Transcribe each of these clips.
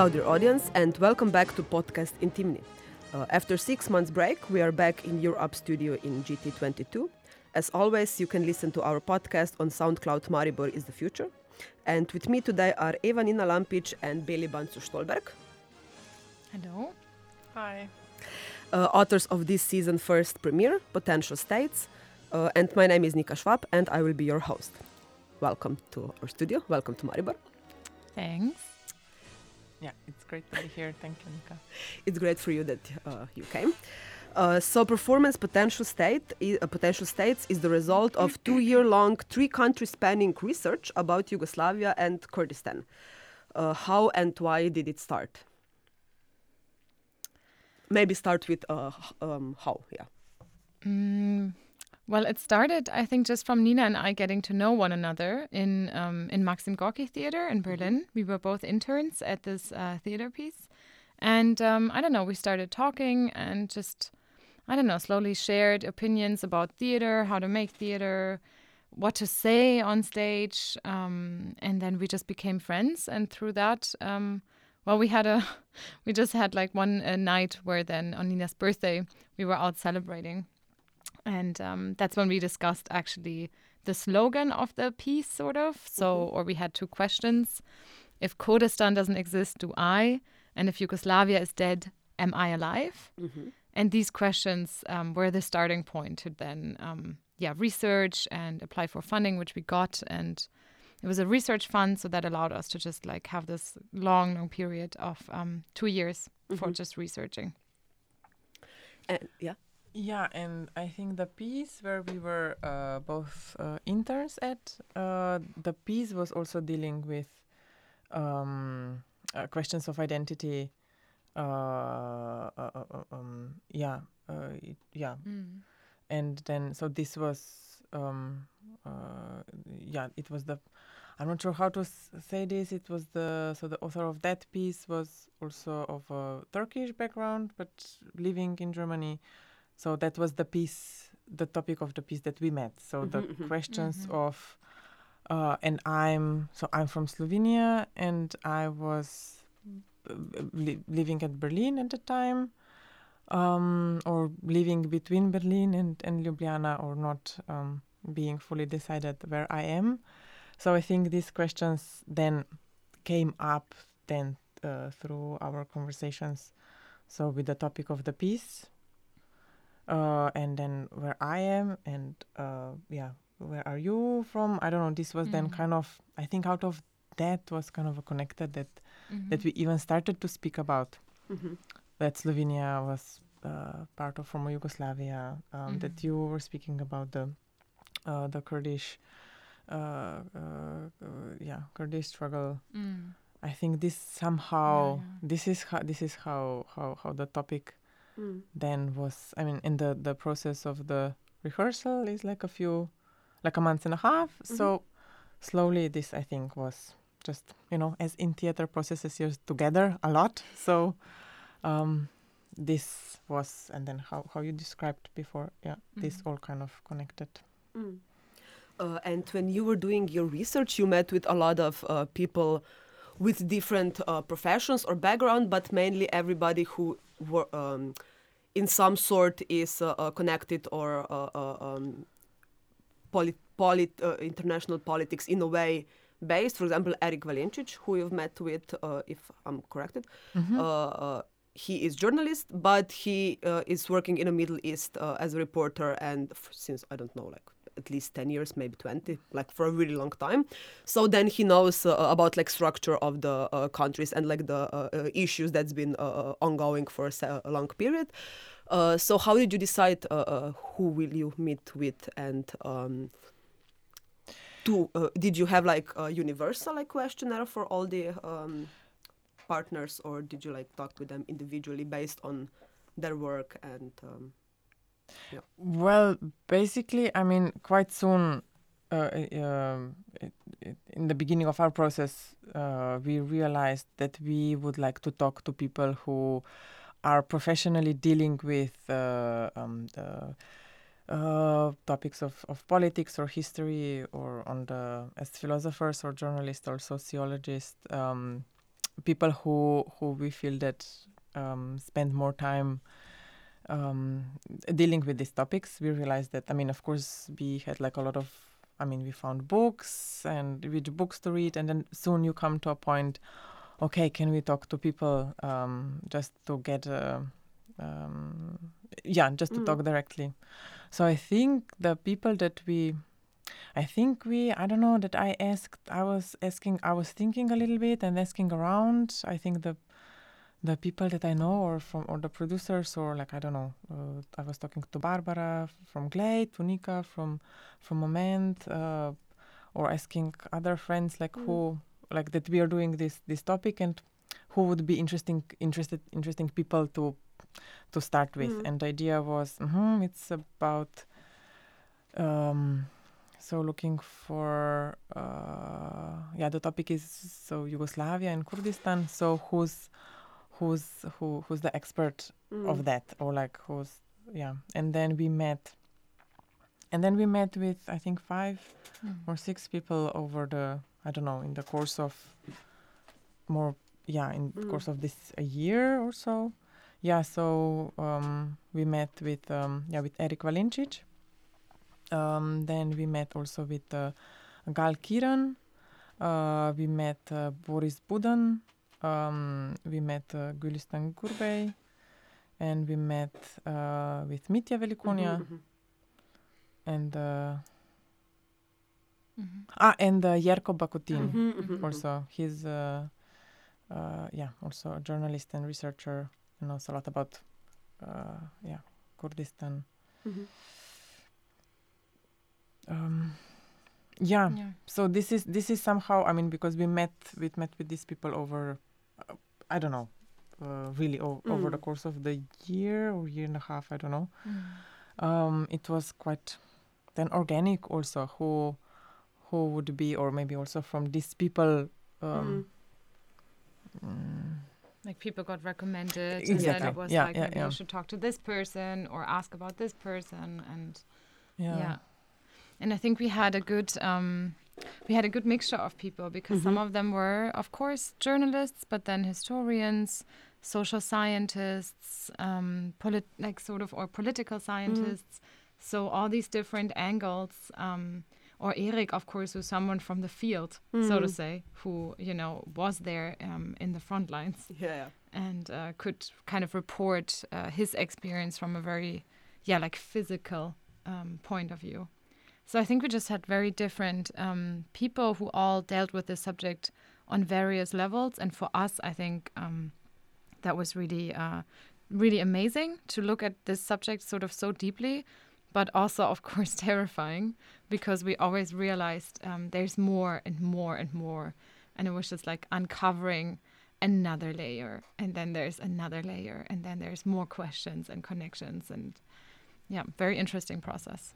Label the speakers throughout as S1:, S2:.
S1: Hello, dear audience, and welcome back to Podcast Intimni. Uh, after six months break, we are back in your up studio in GT22. As always, you can listen to our podcast on SoundCloud Maribor is the future. And with me today are Eva Nina Lampic and Beli Bancu Stolberg.
S2: Hello.
S3: Hi.
S1: Uh, authors of this season first premiere, Potential States. Uh, and my name is Nika Schwab, and I will be your host. Welcome to our studio. Welcome to Maribor.
S2: Thanks.
S3: Yeah, it's great to be here. Thank you, Nika.
S1: It's great for you that uh, you came. Uh, so, performance potential state, uh, potential states is the result of two-year-long, three-country spanning research about Yugoslavia and Kurdistan. Uh, how and why did it start? Maybe start with uh, um, how. Yeah.
S2: Mm, well, it started, I think, just from Nina and I getting to know one another in um, in Maxim Gorki Theater in Berlin. We were both interns at this uh, theater piece, and um, I don't know, we started talking and just, I don't know, slowly shared opinions about theater, how to make theater, what to say on stage, um, and then we just became friends. And through that, um, well, we had a, we just had like one uh, night where then on Nina's birthday we were out celebrating, and um, that's when we discussed actually the slogan of the piece, sort of. So, or we had two questions: If Kurdistan doesn't exist, do I? And if Yugoslavia is dead, am I alive? And these questions um, were the starting point to then, um, yeah, research and apply for funding, which we got. And it was a research fund, so that allowed us to just like have this long, long period of um, two years for just researching.
S1: And, yeah.
S3: Yeah, and I think the piece where we were uh, both uh, interns at, uh, the piece was also dealing with um, uh, questions of identity. Uh, uh, um, yeah, uh, it, yeah, and then so this was um, uh, yeah it was the i'm not sure how to s- say this it was the so the author of that piece was also of a turkish background but living in germany so that was the piece the topic of the piece that we met so the
S1: Mhm, mhm.
S3: questions of uh, and i'm so i'm from slovenia and i was uh, li- living at berlin at the time um, or living between Berlin and, and Ljubljana or not um, being fully decided where I am. So I think these questions then came up then uh, through our conversations. So with the topic of the piece, uh, and then where I am, and uh, yeah, where are you from? I don't know. This was then
S2: Mm.
S3: kind of I think out of that was kind of a connected that
S2: Mm-hmm.
S3: that we even started to speak about
S1: Mhm.
S3: that Slovenia was uh, part of former Yugoslavia. Um, That
S2: Mhm.
S3: you were speaking about the uh, the Kurdish, uh, uh, uh, yeah, Kurdish struggle.
S2: Mm.
S3: I think this somehow
S2: Yeah, yeah.
S3: this is how this is how how how the topic
S1: Mm.
S3: then was. I mean, in the the process of the rehearsal is like a few, like a month and a half. So slowly, this I think was just you know as in theater processes you're together a lot. So um, this was and then how how you described before. Yeah, this
S2: Mhm.
S3: all kind of connected.
S1: Mm. Uh, and when you were doing your research, you met with a lot of uh, people with different uh, professions or background, but mainly everybody who were um, in some sort is uh, uh, connected or uh, uh, um, polit- polit- international politics in a way based. For example, Eric Valencic, who you've met with, uh, if I'm corrected,
S3: Mm-hmm.
S1: he is journalist, but he uh, is working in the Middle East uh, as a reporter, and f- since I don't know, like at least ten years, maybe twenty, like for a really long time. So then he knows uh, about like structure of the uh, countries and like the uh, uh, issues that's been uh, uh, ongoing for a, long period. So how did you decide who will you meet with and um, to did you have like a universal like questionnaire for all the um, partners or did you like talk with them individually based on their work and um,
S3: Well, basically, I mean, quite soon, uh, um, it, it, in the beginning of our process, uh, we realized that we would like to talk to people who are professionally dealing with uh, um, the uh, topics of, of politics or history, or on the as philosophers or journalists or sociologists. Um, people who who we feel that um, spend more time um, dealing with these topics. We realized that I mean, of course, we had like a lot of. I mean, we found books and which books to read, and then soon you come to a point. Okay, can we talk to people um, just to get a, um, yeah, just to
S1: Mm.
S3: talk directly. So I think the people that we I think we, I don't know, that I asked, I was asking, I was thinking a little bit and asking around. I think the the people that I know or from, or the producers or like, I don't know, uh, I was talking to Barbara from Glade, to Nika from, from Moment, uh, or asking other friends like
S1: Mm.
S3: who, like that we are doing this, this topic and who would be interesting, interested, interesting people to, to start with.
S1: Mm.
S3: And the idea was, mhm, it's about, um, so looking for uh, yeah the topic is so Yugoslavia and Kurdistan so who's who's who who's the expert
S1: Mm.
S3: of that or like who's yeah and then we met and then we met with I think five
S2: Mm.
S3: or six people over the I don't know in the course of more yeah in the
S1: Mm.
S3: course of this a year or so yeah so um, we met with um, yeah with eric Valencic um, then we met also with uh, Gal Kirn uh, we met uh, Boris Buden um, we met uh, Gülistan Gurbey and we met uh, with Mitja Velikonja
S1: Mhm, mhm.
S3: and uh,
S2: Mhm.
S3: ah and uh, Jerko Bakotin
S1: Mhm, mhm,
S3: also he's uh, uh, yeah also a journalist and researcher and knows a lot about uh, yeah Kurdistan
S1: mhm.
S3: um, yeah
S2: Yeah.
S3: so this is this is somehow I mean because we met we met with these people over I don't know uh, really o- over the
S1: Mm.
S3: course of the year or year and a half I don't know
S2: Mm.
S3: um, it was quite then organic also who who would be or maybe also from these people um, mm,
S2: Like people got recommended, and
S3: Exactly.
S2: then it was
S3: Yeah,
S2: like
S3: yeah,
S2: maybe
S3: yeah.
S2: you should talk to this person or ask about this person, and
S3: yeah,
S2: yeah. And I think we had a good um, we had a good mixture of people because some
S1: Mhm.
S2: of them were, of course, journalists, but then historians, social scientists, um, polit- like sort of or political scientists. So all these different angles. Um, or Eric, of course, was someone from the field, so to
S1: Mm.
S2: say, who you know was there um, in the front lines
S1: Yeah, yeah.
S2: and uh, could kind of report uh, his experience from a very, yeah, like physical um, point of view. So I think we just had very different um, people who all dealt with this subject on various levels, and for us, I think um, that was really, uh, really amazing to look at this subject sort of so deeply, but also, of course, terrifying because we always realized um, there's more and more and more, and it was just like uncovering another layer and then there's another layer and then there's more questions and connections and yeah very interesting process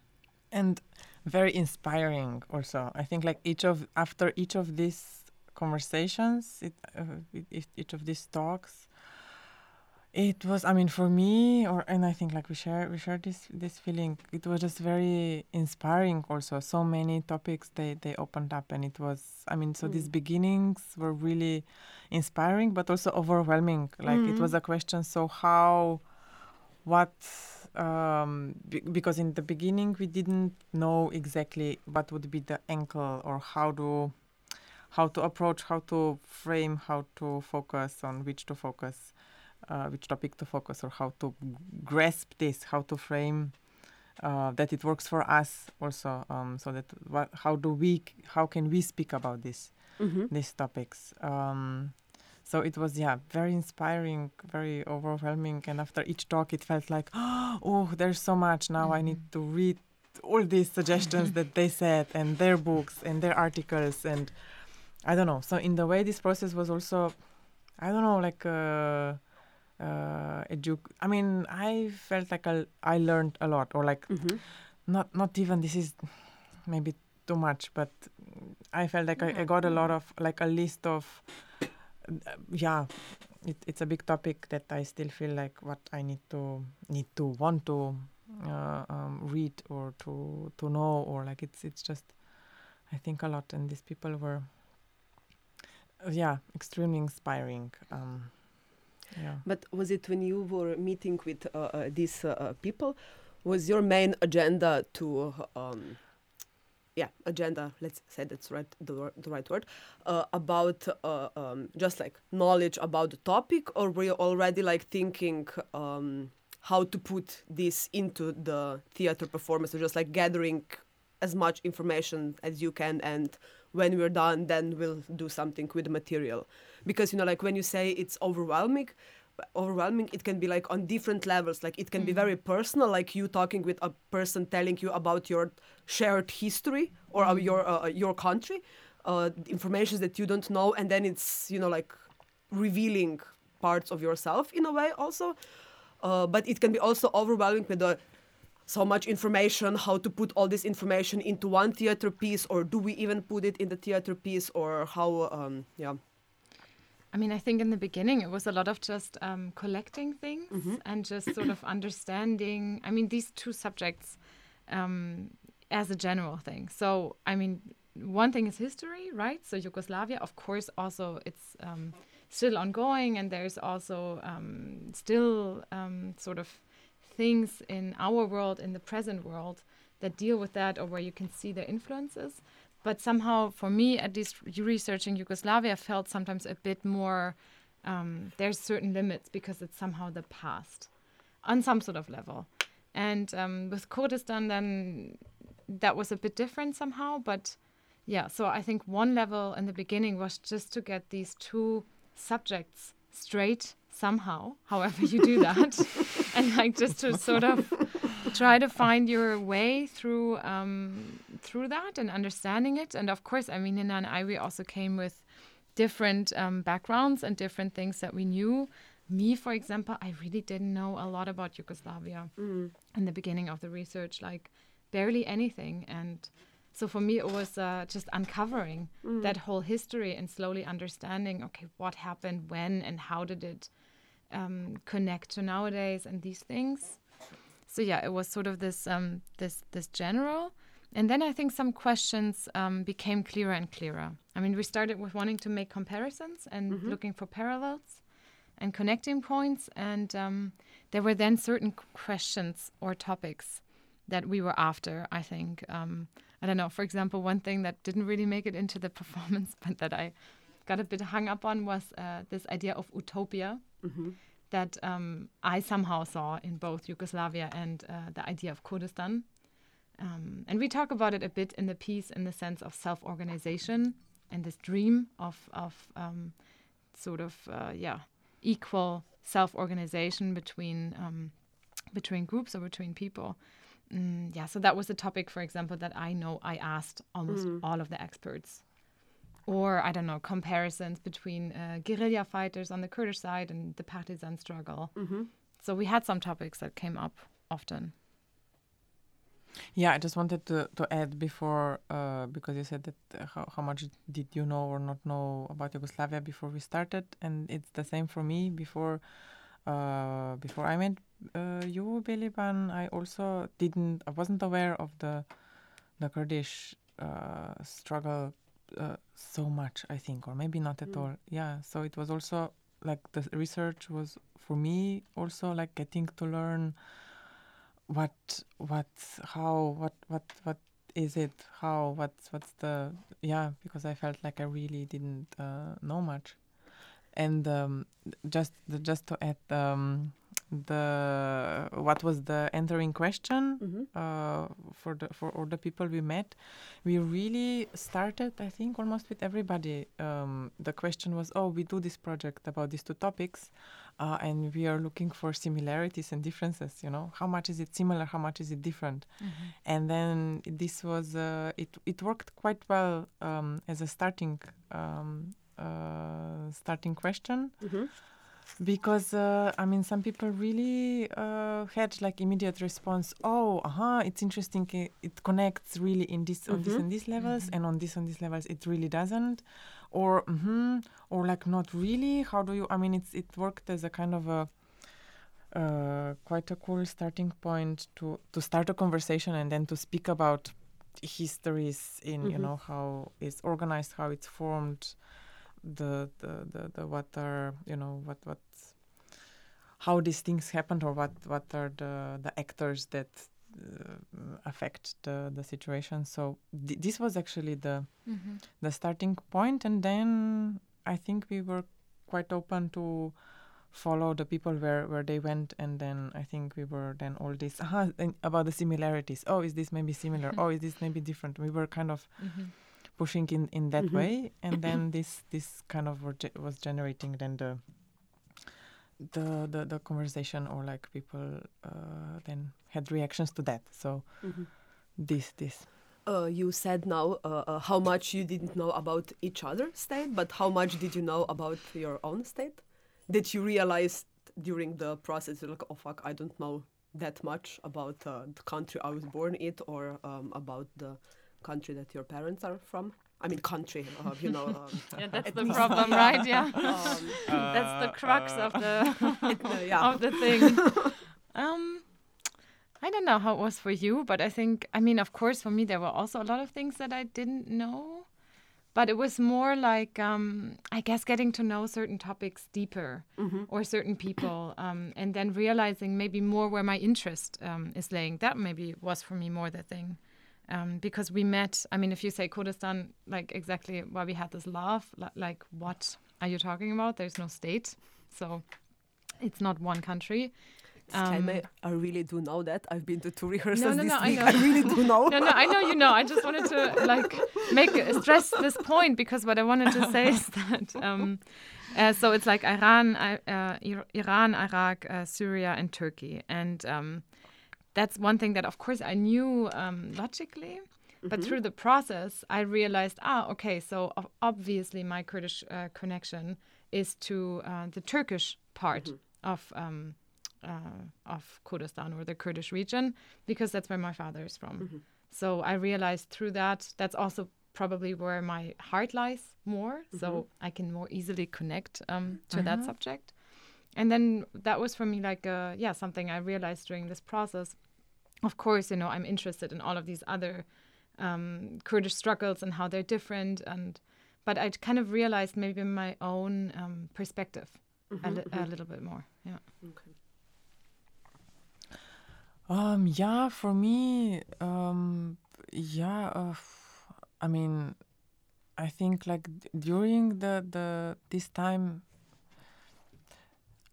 S3: and very inspiring also i think like each of after each of these conversations it, uh, it, it- each of these talks it was i mean for me or and i think like we share we share this this feeling it was just very inspiring also so many topics they they opened up and it was i mean so these
S1: Mm.
S3: beginnings were really inspiring but also overwhelming like it
S1: Mhm.
S3: was a question so how what um, be- because in the beginning we didn't know exactly what would be the angle or how to how to approach how to frame how to focus on which to focus uh, which topic to focus or how to grasp this how to frame uh, that it works for us also um, so that what how do we how can we speak about this
S1: Mhm.
S3: these topics. Um, so it was, yeah, very inspiring, very overwhelming. And after each talk, it felt like, oh, there's so much. Now I need to read all these suggestions that they said and their books and their articles. And I don't know. So, in the way, this process was also, I don't know, like, uh, uh, edu- I mean, I felt like I, I learned a lot, or like,
S1: Mhm.
S3: not not even this is maybe too much but i felt like I, I got a lot of like a list of yeah it, it's a big topic that i still feel like what i need to need to want to uh, um, read or to to know or like it's it's just i think a lot and these people were yeah, extremely inspiring. Um, yeah.
S1: But was it when you were meeting with uh, uh, these uh, uh, people? Was your main agenda to, um, yeah, agenda? Let's say that's right, the, the right word, uh, about uh, um, just like knowledge about the topic, or were you already like thinking um, how to put this into the theater performance, or just like gathering as much information as you can, and when we're done, then we'll do something with the material because you know like when you say it's overwhelming overwhelming it can be like on different levels. Like it can be very personal like you talking with a person telling you about your shared history or uh, your uh, your country uh, information that you don't know and then it's you know like revealing parts of yourself in a way also. Uh, but it can be also overwhelming with the so much information how to put all this information into one theater piece or do we even put it in the theater piece or how um, yeah
S2: I mean, I think in the beginning it was a lot of just um, collecting things and just sort of understanding. I mean, these two subjects um, as a general thing. So, I mean, one thing is history, right? So, Yugoslavia, of course, also it's um, still ongoing, and there's also um, still um, sort of things in our world, in the present world, that deal with that or where you can see the influences but somehow for me at least researching yugoslavia felt sometimes a bit more um, there's certain limits because it's somehow the past on some sort of level. And um, with kurdistan then that was a bit different somehow but yeah so i think one level in the beginning was just to get these two subjects straight somehow however you do that and like just to sort of try to find your way through um, through that and understanding it. And of course, I mean, Nina and I, we also came with different um, backgrounds and different things that we knew. Me, for example, I really didn't know a lot about Yugoslavia in the beginning of the research, like barely anything. And so for me, it was uh, just uncovering that whole history and slowly understanding, okay, what happened when and how did it um, connect to nowadays and these things so yeah, it was sort of this um, this this general, and then I think some questions um, became clearer and clearer. I mean, we started with wanting to make comparisons and looking for parallels and connecting points, and um, there were then certain questions or topics that we were after. I think um, I don't know. For example, one thing that didn't really make it into the performance, but that I got a bit hung up on was uh, this idea of utopia that um, I somehow saw in both Yugoslavia and uh, the idea of Kurdistan. Um, and we talk about it a bit in the piece in the sense of self organization and this dream of, of um, sort of, uh, yeah, equal self organization between, um, between groups or between people. Mm, yeah, so that was a topic, for example, that I know I asked almost all of the experts or I don't know comparisons between uh, guerrilla fighters on the Kurdish side and the partisan struggle. So we had some topics that came up often.
S3: Yeah, I just wanted to, to add before, uh, because you said that uh, how, how much did you know or not know about Yugoslavia before we started, and it's the same for me. Before, uh, before I met uh, you, Beliban, I also didn't, I wasn't aware of the the Kurdish uh, struggle uh, so much. I think, or maybe not at all. Yeah, so it was also like the research was for me also like getting to learn what what how what what what is it how what's what's the yeah because i felt like i really didn't uh, know much and um, just the, just to add um, the what was the entering question uh, for the for all the people we met. We really started i think almost with everybody. Um, the question was oh we do this project about these two topics uh, and we are looking for similarities and differences you know? How much is it similar? How much is it different? And then this was uh, it it worked quite well um, as a starting um, uh, starting question because uh, I mean some people really uh, had like immediate response oh uh-huh it's interesting i- it connects really in this on this and these levels and on this and these levels it really doesn't. Or hmm or like not really how do you I mean it's it worked as a kind of a uh, quite a cool starting point to to start a conversation and then to speak about histories in you know how it's organized how it's formed the, the the the what are you know what what how these things happened or what what are the the actors that uh, affect the the situation. So th- this was actually the
S2: Mm-hmm.
S3: the starting point, and then I think we were quite open to follow the people where where they went, and then I think we were then all this and about the similarities. Oh, is this maybe similar? oh, is this maybe different? We were kind of
S2: Mm-hmm.
S3: Pushing in in that
S1: Mhm.
S3: way, and then this this kind of were was generating then the. The, the the conversation or like people uh, then had reactions to that so
S1: Mhm.
S3: this this
S1: Uh, you said now uh, uh, how much you didn't know about each other's state, but how much did you know about your own state? Did you realize during the process, you're like, oh fuck, I don't know that much about uh, the country I was born in or um, about the country that your parents are from? I mean, country, uh, you know. Um,
S2: Yeah, that's the
S1: ethnicity.
S2: problem, right? Yeah.
S1: um,
S2: that's the crux of the
S1: uh, yeah.
S2: of the thing. um, I don't know how it was for you, but I think I mean, of course, for me there were also a lot of things that I didn't know, but it was more like um, I guess getting to know certain topics deeper
S1: Mhm.
S2: or certain people, um, and then realizing maybe more where my interest um, is laying. That maybe was for me more the thing. Um, because we met, I mean, if you say Kurdistan, like exactly why we had this love, li- like what are you talking about? There's no state, so it's not one country. Um,
S1: I really do know that. I've been to two rehearsals
S2: no,
S1: this
S2: no, I
S1: week.
S2: know.
S1: I really do know.
S2: No, no, I know you know. I just wanted to like make stress this point because what I wanted to say is that um, uh, so it's like Iran, uh, Iran, Iraq, uh, Syria, and Turkey, and um, that's one thing that of course I knew um, logically. But through the process, I realized, ah, okay, so obviously my Kurdish uh, connection is to uh, the Turkish part of um, uh, of Kurdistan or the Kurdish region because that's where my father is from. So I realized through that that's also probably where my heart lies more, so I can more easily connect um, to that subject. And then that was for me like uh, yeah something I realized during this process. Of course, you know I'm interested in all of these other um, Kurdish struggles and how they're different, and but I kind of realized maybe my own um, perspective a, li- a little bit more. Yeah.
S1: Okay.
S3: Um, yeah, for me, um, yeah, uh, f- I mean, I think like d- during the the this time,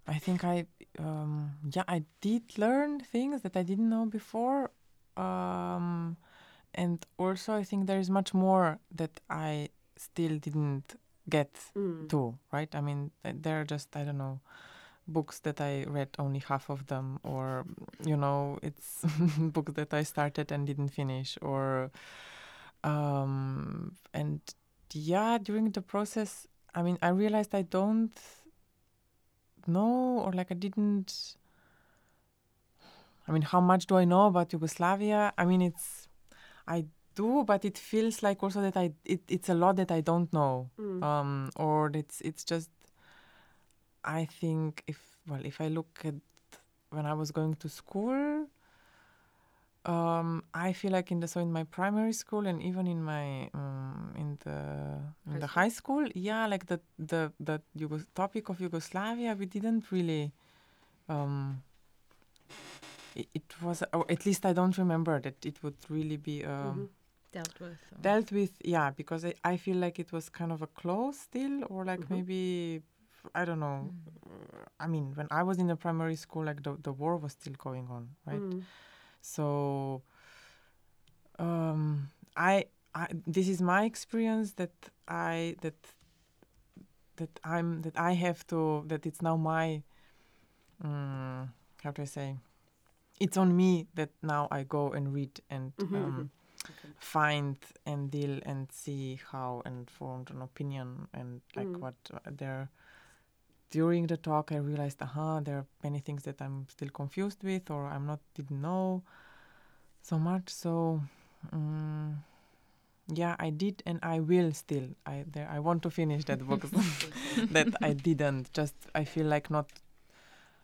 S3: I think I, um, yeah, I did learn things that I didn't know before, um, and also I think there is much more that I still didn't get
S1: Mm.
S3: too, right? I mean, there are just I don't know books that I read only half of them, or you know, it's books that I started and didn't finish, or um, and yeah, during the process, I mean, I realized I don't know, or like I didn't. I mean, how much do I know about Yugoslavia? I mean, it's I do, but it feels like also that I it, it's a lot that I don't know
S1: Mm.
S3: um, or it's it's just I think if well if I look at when I was going to school um, I feel like in the so in my primary school and even in my um, in the in
S1: High
S3: the
S1: school.
S3: high school yeah like the the the Yugo- topic of Yugoslavia we didn't really um, it, it was or at least I don't remember that it would really be um,
S1: Mhm.
S2: Dealt with.
S3: dealt with yeah because I, I feel like it was kind of a close still or like
S1: Mhm.
S3: maybe i don't know uh, i mean when i was in the primary school like the, the war was still going on right
S1: Mm.
S3: So um I, I this is my experience that i that that i'm that i have to that it's now my um, how do i say it's on me that now i go and read and
S1: Mhm,
S3: um,
S1: Okay.
S3: find and deal and see how and formed an opinion and like
S1: Mm.
S3: what uh, there during the talk i realized aha there are many things that i'm still confused with or i'm not didn't know. So much so um, yeah i did and i will still. I there i want to finish that book that i didn't. Just i feel like not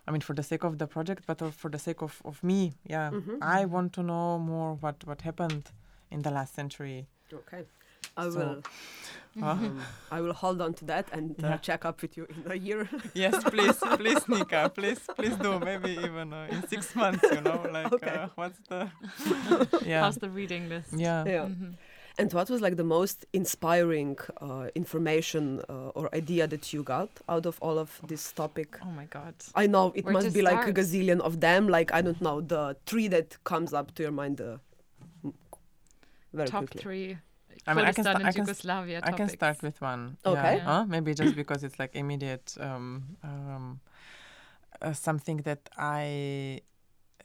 S3: i mean for the sake of the project but for the sake of, of me yeah.
S1: Mhm.
S3: i want to know more what what happened in the last century.
S1: Okay. I
S3: So-
S1: will. Um, I will hold on to that and uh,
S3: Yeah.
S1: check up with you in a year.
S3: yes, please, please, Nika, please, please do. Maybe even uh, in six months, you know, like
S1: Okay.
S3: uh, what's the yeah,
S2: How's the reading list?
S3: yeah.
S1: yeah.
S2: Mhm.
S1: And what was like the most inspiring uh, information uh, or idea that you got out of all of this topic?
S2: Oh my god.
S1: I know it
S2: Where
S1: must
S2: to
S1: be like a gazillion of them. Like I don't know the three that comes up to your mind. Uh, m- very
S2: Top
S1: quickly.
S2: three.
S3: I mean, I can, sta- I can,
S2: Yugoslavia
S3: I can start with one.
S1: Okay.
S3: Yeah. Huh? Maybe just because it's like immediate um, um, uh, something that I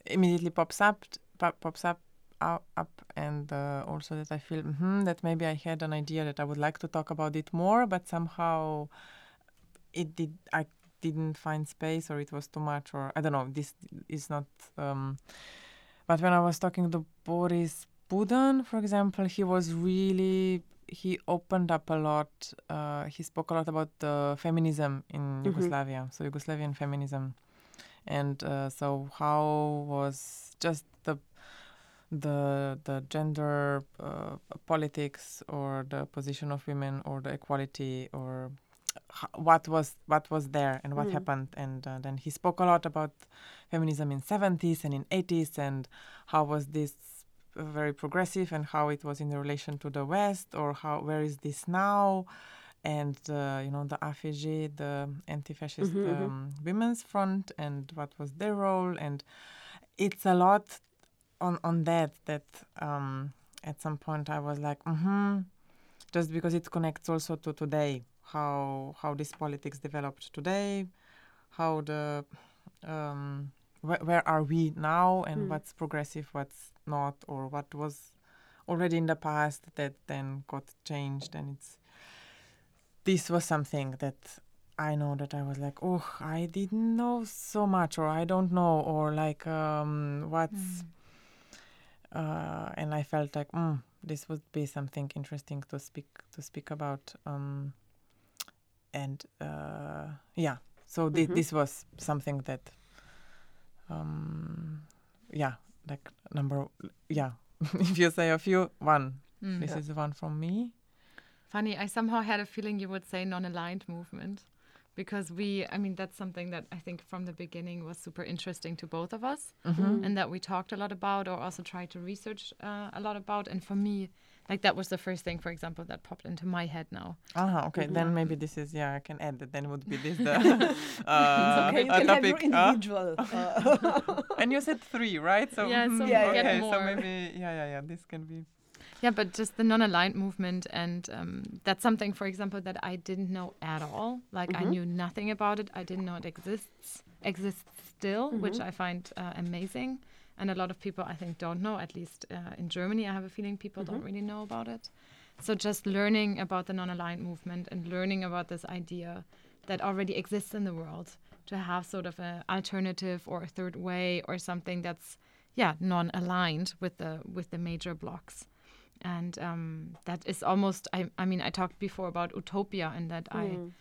S3: immediately pops up, pop, pops up, out, up, and uh, also that I feel hmm that maybe I had an idea that I would like to talk about it more, but somehow it did. I didn't find space, or it was too much, or I don't know. This is not. Um, but when I was talking to Boris Buden, for example, he was really he opened up a lot. Uh, he spoke a lot about uh, feminism in Yugoslavia, so Yugoslavian feminism, and uh, so how was just the the the gender uh, politics or the position of women or the equality or what was what was there and what
S1: Mm.
S3: happened and uh, then he spoke a lot about feminism in 70s and in 80s and how was this very progressive and how it was in relation to the west or how where is this now and uh, you know the AFG, the anti-fascist
S1: Mhm, mhm.
S3: um, women's front and what was their role and it's a lot on on that that um, at some point I was like mm-hmm just because it connects also to today how how this politics developed today how the um, wh- where are we now and
S1: Mm.
S3: what's progressive what's not or what was already in the past that then got changed and it's this was something that I know that I was like, oh, I didn't know so much, or I don't know, or like, um, what's, uh, and I felt like, mm, this would be something interesting to speak to speak about, um, and uh, yeah, so thi-
S1: Mhm.
S3: this was something that, um, yeah, like number, yeah, if you say a few, one,
S2: Mm.
S3: this
S1: Yeah.
S3: is one from me.
S2: Funny, I somehow had a feeling you would say non aligned movement because we, I mean, that's something that I think from the beginning was super interesting to both of us
S3: Mm-hmm.
S2: and that we talked a lot about or also tried to research uh, a lot about. And for me, like that was the first thing, for example, that popped into my head now.
S3: Ah, okay. Then maybe this is yeah. I can add that. Then it would be this the uh,
S1: okay,
S3: a
S1: can have your
S3: topic.
S1: individual. uh,
S3: and you said three, right? So
S2: Yeah, so
S1: Yeah,
S2: get
S3: okay. So maybe yeah, yeah, yeah. This can be.
S2: Yeah, but just the non-aligned movement, and um, that's something, for example, that I didn't know at all. Like I
S1: Mhm.
S2: knew nothing about it. I didn't know it exists exists still, which
S1: Mhm.
S2: I find uh, amazing. And a lot of people, I think, don't know. At least uh, in Germany, I have a feeling people don't
S1: Mhm.
S2: really know about it. So just learning about the non-aligned movement and learning about this idea that already exists in the world to have sort of an alternative or a third way or something that's yeah non-aligned with the with the major blocks and um, that is almost I, I mean i talked before about utopia and that i
S1: mm.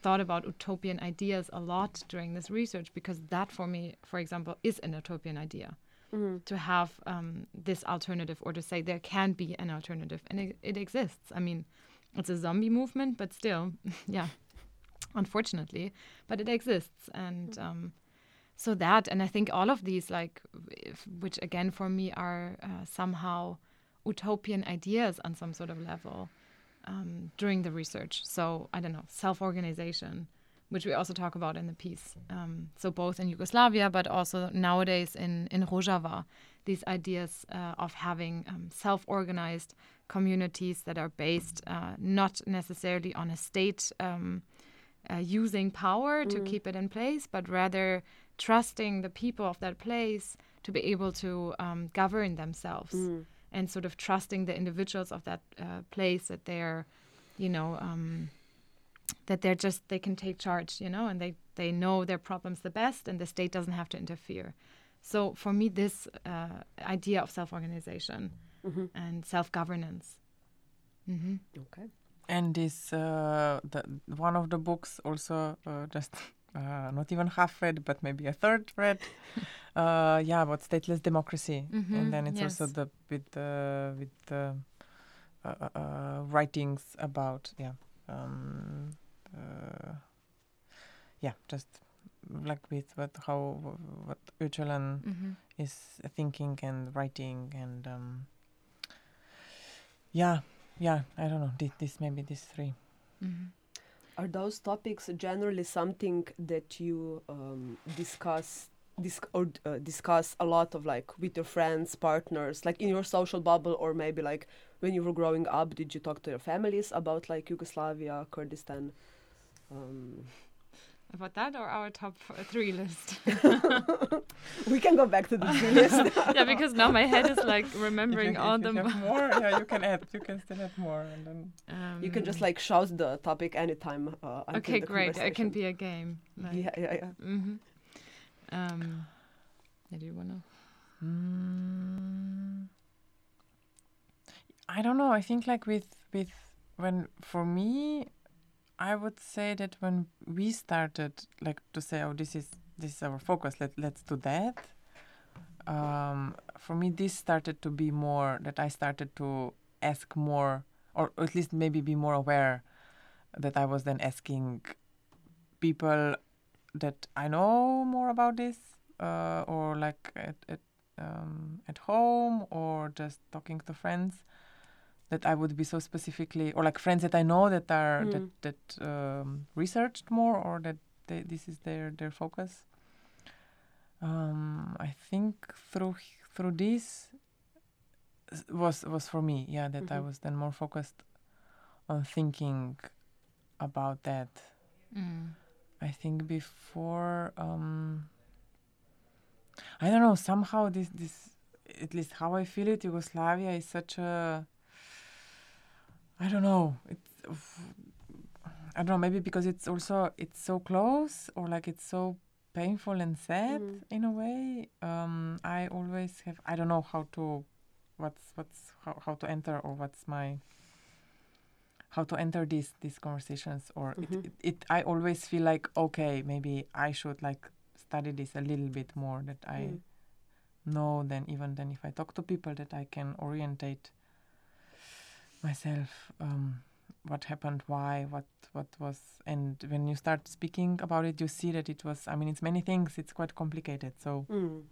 S2: thought about utopian ideas a lot during this research because that for me for example is an utopian idea
S1: Mm.
S2: to have um, this alternative or to say there can be an alternative and it, it exists. I mean it's a zombie movement but still yeah unfortunately but it exists. And um, so that and i think all of these like if, which again for me are uh, somehow utopian ideas on some sort of level um, during the research. So i don't know self-organization which we also talk about in the piece um, so both in yugoslavia but also nowadays in, in rojava these ideas uh, of having um, self-organized communities that are based uh, not necessarily on a state um, uh, using power to
S1: Mm.
S2: keep it in place, but rather trusting the people of that place to be able to um, govern themselves
S1: Mm.
S2: and sort of trusting the individuals of that uh, place that they're, you know, um, that they're just they can take charge, you know, and they they know their problems the best, and the state doesn't have to interfere. So for me, this uh, idea of self-organization
S1: Mhm.
S2: and self-governance. hmm
S1: Okay.
S3: And this uh, the one of the books also uh, just uh, not even half read, but maybe a third read. uh, yeah, about stateless democracy,
S2: Mhm,
S3: and then it's also
S2: yes.
S3: the with the with the uh, uh, uh, writings about yeah um, uh, yeah just like with what how what Öcalan
S2: hmm
S3: is thinking and writing and um, yeah yeah I don't know this, this maybe these three.
S2: Hmm
S1: Are those topics generally something that you um, discuss dis- or uh, discuss a lot of like with your friends, partners, like in your social bubble, or maybe like when you were growing up, did you talk to your families about like Yugoslavia, Kurdistan? Um,
S2: About that or our top uh, three list?
S1: we can go back to the list.
S2: yeah, because now my head is like
S3: If you-
S2: remembering all the.
S3: more yeah you can add you can still add more and then
S2: Um,
S1: you can just like shout the topic anytime. Uh,
S2: Okay, great. It can be a game. Like,
S1: Yeah, yeah, yeah.
S2: hmm Um, yeah, do you wanna?
S3: Mm, I don't know. I think like with with when for me, I would say that when we started like to say, oh, this is this is our focus. Let let's do that. Um, for me, this started to be more that I started to ask more, or at least maybe be more aware that I was then asking people that I know more about this, uh, or like at at um, at home, or just talking to friends. That I would be so specifically, or like friends that I know that are
S1: Mm.
S3: that that um, researched more, or that they, this is their their focus. Um, I think through through this was was for me, yeah, that I
S1: Mhm.
S3: was then more focused on thinking about that.
S2: Mm.
S3: I think before um I don't know, somehow this this at least how I feel it, Yugoslavia is such a I don't know. It's I don't know, maybe because it's also it's so close or like it's so painful and sad
S1: Mm.
S3: in a way. Um I always have I don't know how to what's what's how, how to enter or what's my how to enter these these conversations or
S1: Mhm.
S3: it, it, it I always feel like okay maybe I should like study this a little bit more that I
S1: Mm.
S3: know then even then if I talk to people that I can orientate myself um, what happened why what what was and when you start speaking about it you see that it was I mean it's many things it's quite complicated so
S1: Mm.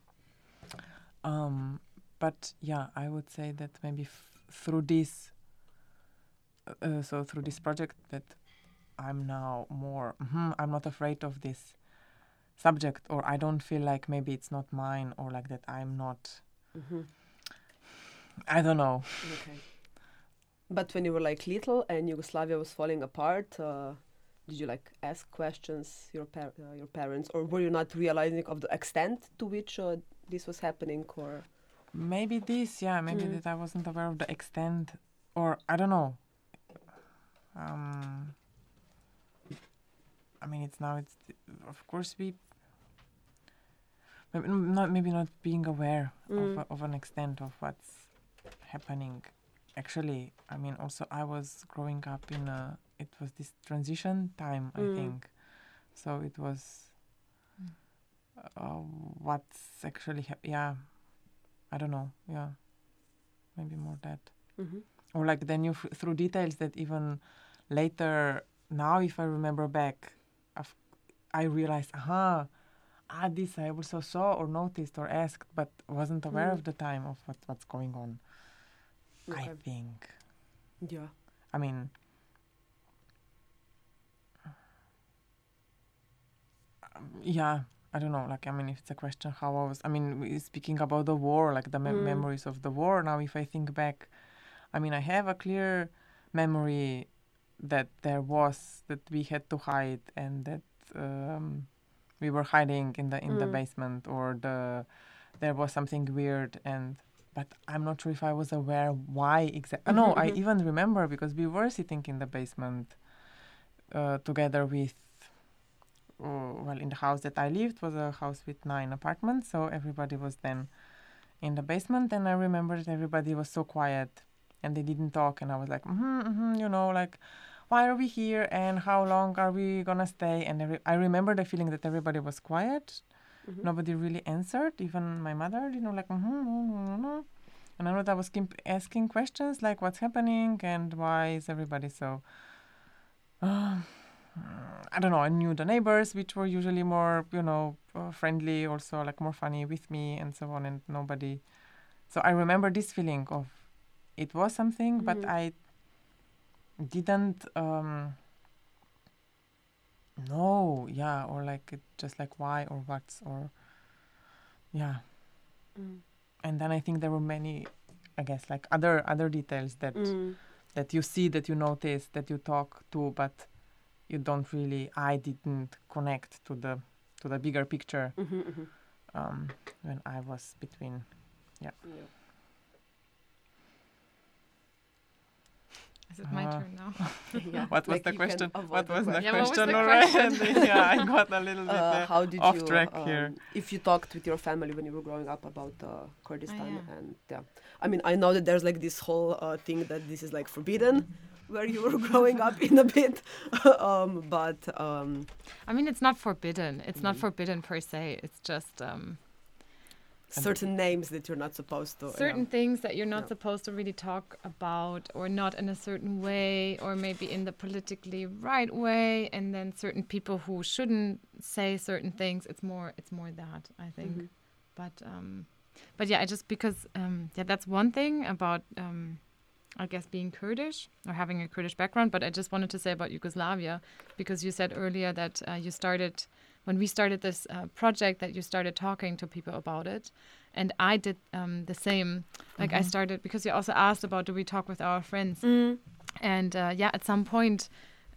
S3: um, but yeah, I would say that maybe f- through this, uh, uh, so through this project, that I'm now more. mhm, I'm not afraid of this subject, or I don't feel like maybe it's not mine, or like that I'm not.
S1: hmm
S3: I don't know.
S1: Okay. But when you were like little and Yugoslavia was falling apart, uh, did you like ask questions your par- uh, your parents, or were you not realizing of the extent to which uh, this was happening, or?
S3: Maybe this, yeah, maybe
S1: Mm.
S3: that I wasn't aware of the extent, or I don't know. Um, I mean, it's now. It's of course we. Maybe not maybe not being aware
S1: Mm.
S3: of a, of an extent of what's happening. Actually, I mean, also I was growing up in a. It was this transition time, I
S1: Mm.
S3: think. So it was. Uh, what's actually hap- yeah I don't know. Yeah, maybe more that,
S1: Mm-hmm.
S3: or like then you f- through details that even later now, if I remember back, I've, I realized, aha, ah, this I also saw or noticed or asked, but wasn't aware
S1: Mm.
S3: of the time of what, what's going on. I think.
S1: Yeah.
S3: I mean. um, Yeah, I don't know. Like, I mean, if it's a question, how I was. I mean, speaking about the war, like the mem-
S1: Mm.
S3: memories of the war. Now, if I think back, I mean, I have a clear memory that there was that we had to hide and that um, we were hiding in the in the
S1: Mm.
S3: basement or the there was something weird and but I'm not sure if I was aware why exactly. No, I
S1: mhm.
S3: even remember because we were sitting in the basement uh, together with, uh, well, in the house that I lived was a house with nine apartments, so everybody was then in the basement, and I remember that everybody was so quiet and they didn't talk, and I was like, mm-hmm, mm-hmm, you know, like. Why are we here and how long are we gonna stay? And every, I remember the feeling that everybody was quiet
S1: Mhm.
S3: nobody really answered even my mother you know like mm-hmm, mm-hmm, mm-hmm. And I know that I was keep asking questions like, "What's happening?" and "Why is everybody so?" Uh, I don't know. I knew the neighbors, which were usually more, you know, uh, friendly, also like more funny with me, and so on. And nobody. So I remember this feeling of it was something, but
S1: Mhm.
S3: I didn't um, know. Yeah, or like it just like why or what's or yeah.
S1: Mm.
S3: And then I think there were many, I guess, like other other details that
S1: Mm.
S3: that you see, that you notice, that you talk to, but you don't really. I didn't connect to the to the bigger picture
S1: Mhm, mhm.
S3: um, when I was between.
S1: Yeah.
S2: Is it my
S3: Uh,
S2: turn now?
S1: Yeah,
S3: What was
S1: like
S3: the question? What was the
S1: question.
S2: Yeah, was the
S3: already?
S2: question?
S3: yeah, I got a little bit
S1: Uh, how did
S3: off
S1: you,
S3: track
S1: um,
S3: here.
S1: if you talked with your family when you were growing up about uh, Kurdistan
S2: yeah.
S1: and yeah, I mean I know that there's like this whole uh, thing that this is like forbidden where you were growing up in a bit, um, but um,
S2: I mean, it's not forbidden. It's not
S1: Mhm.
S2: forbidden per se. It's just um,
S1: certain names that you're not supposed to.
S2: certain things that you're not
S1: Yeah.
S2: supposed to really talk about, or not in a certain way, or maybe in the politically right way, and then certain people who shouldn't say certain things. It's more. It's more that I think.
S1: Mhm.
S2: But um, but yeah, I just because um, yeah, that's one thing about um, I guess being Kurdish or having a Kurdish background. But I just wanted to say about Yugoslavia because you said earlier that uh, you started when we started this uh, project that you started talking to people about it, and I did um, the same. Like I started because you also asked about do we talk with our friends,
S1: Mm.
S2: and uh, yeah, at some point.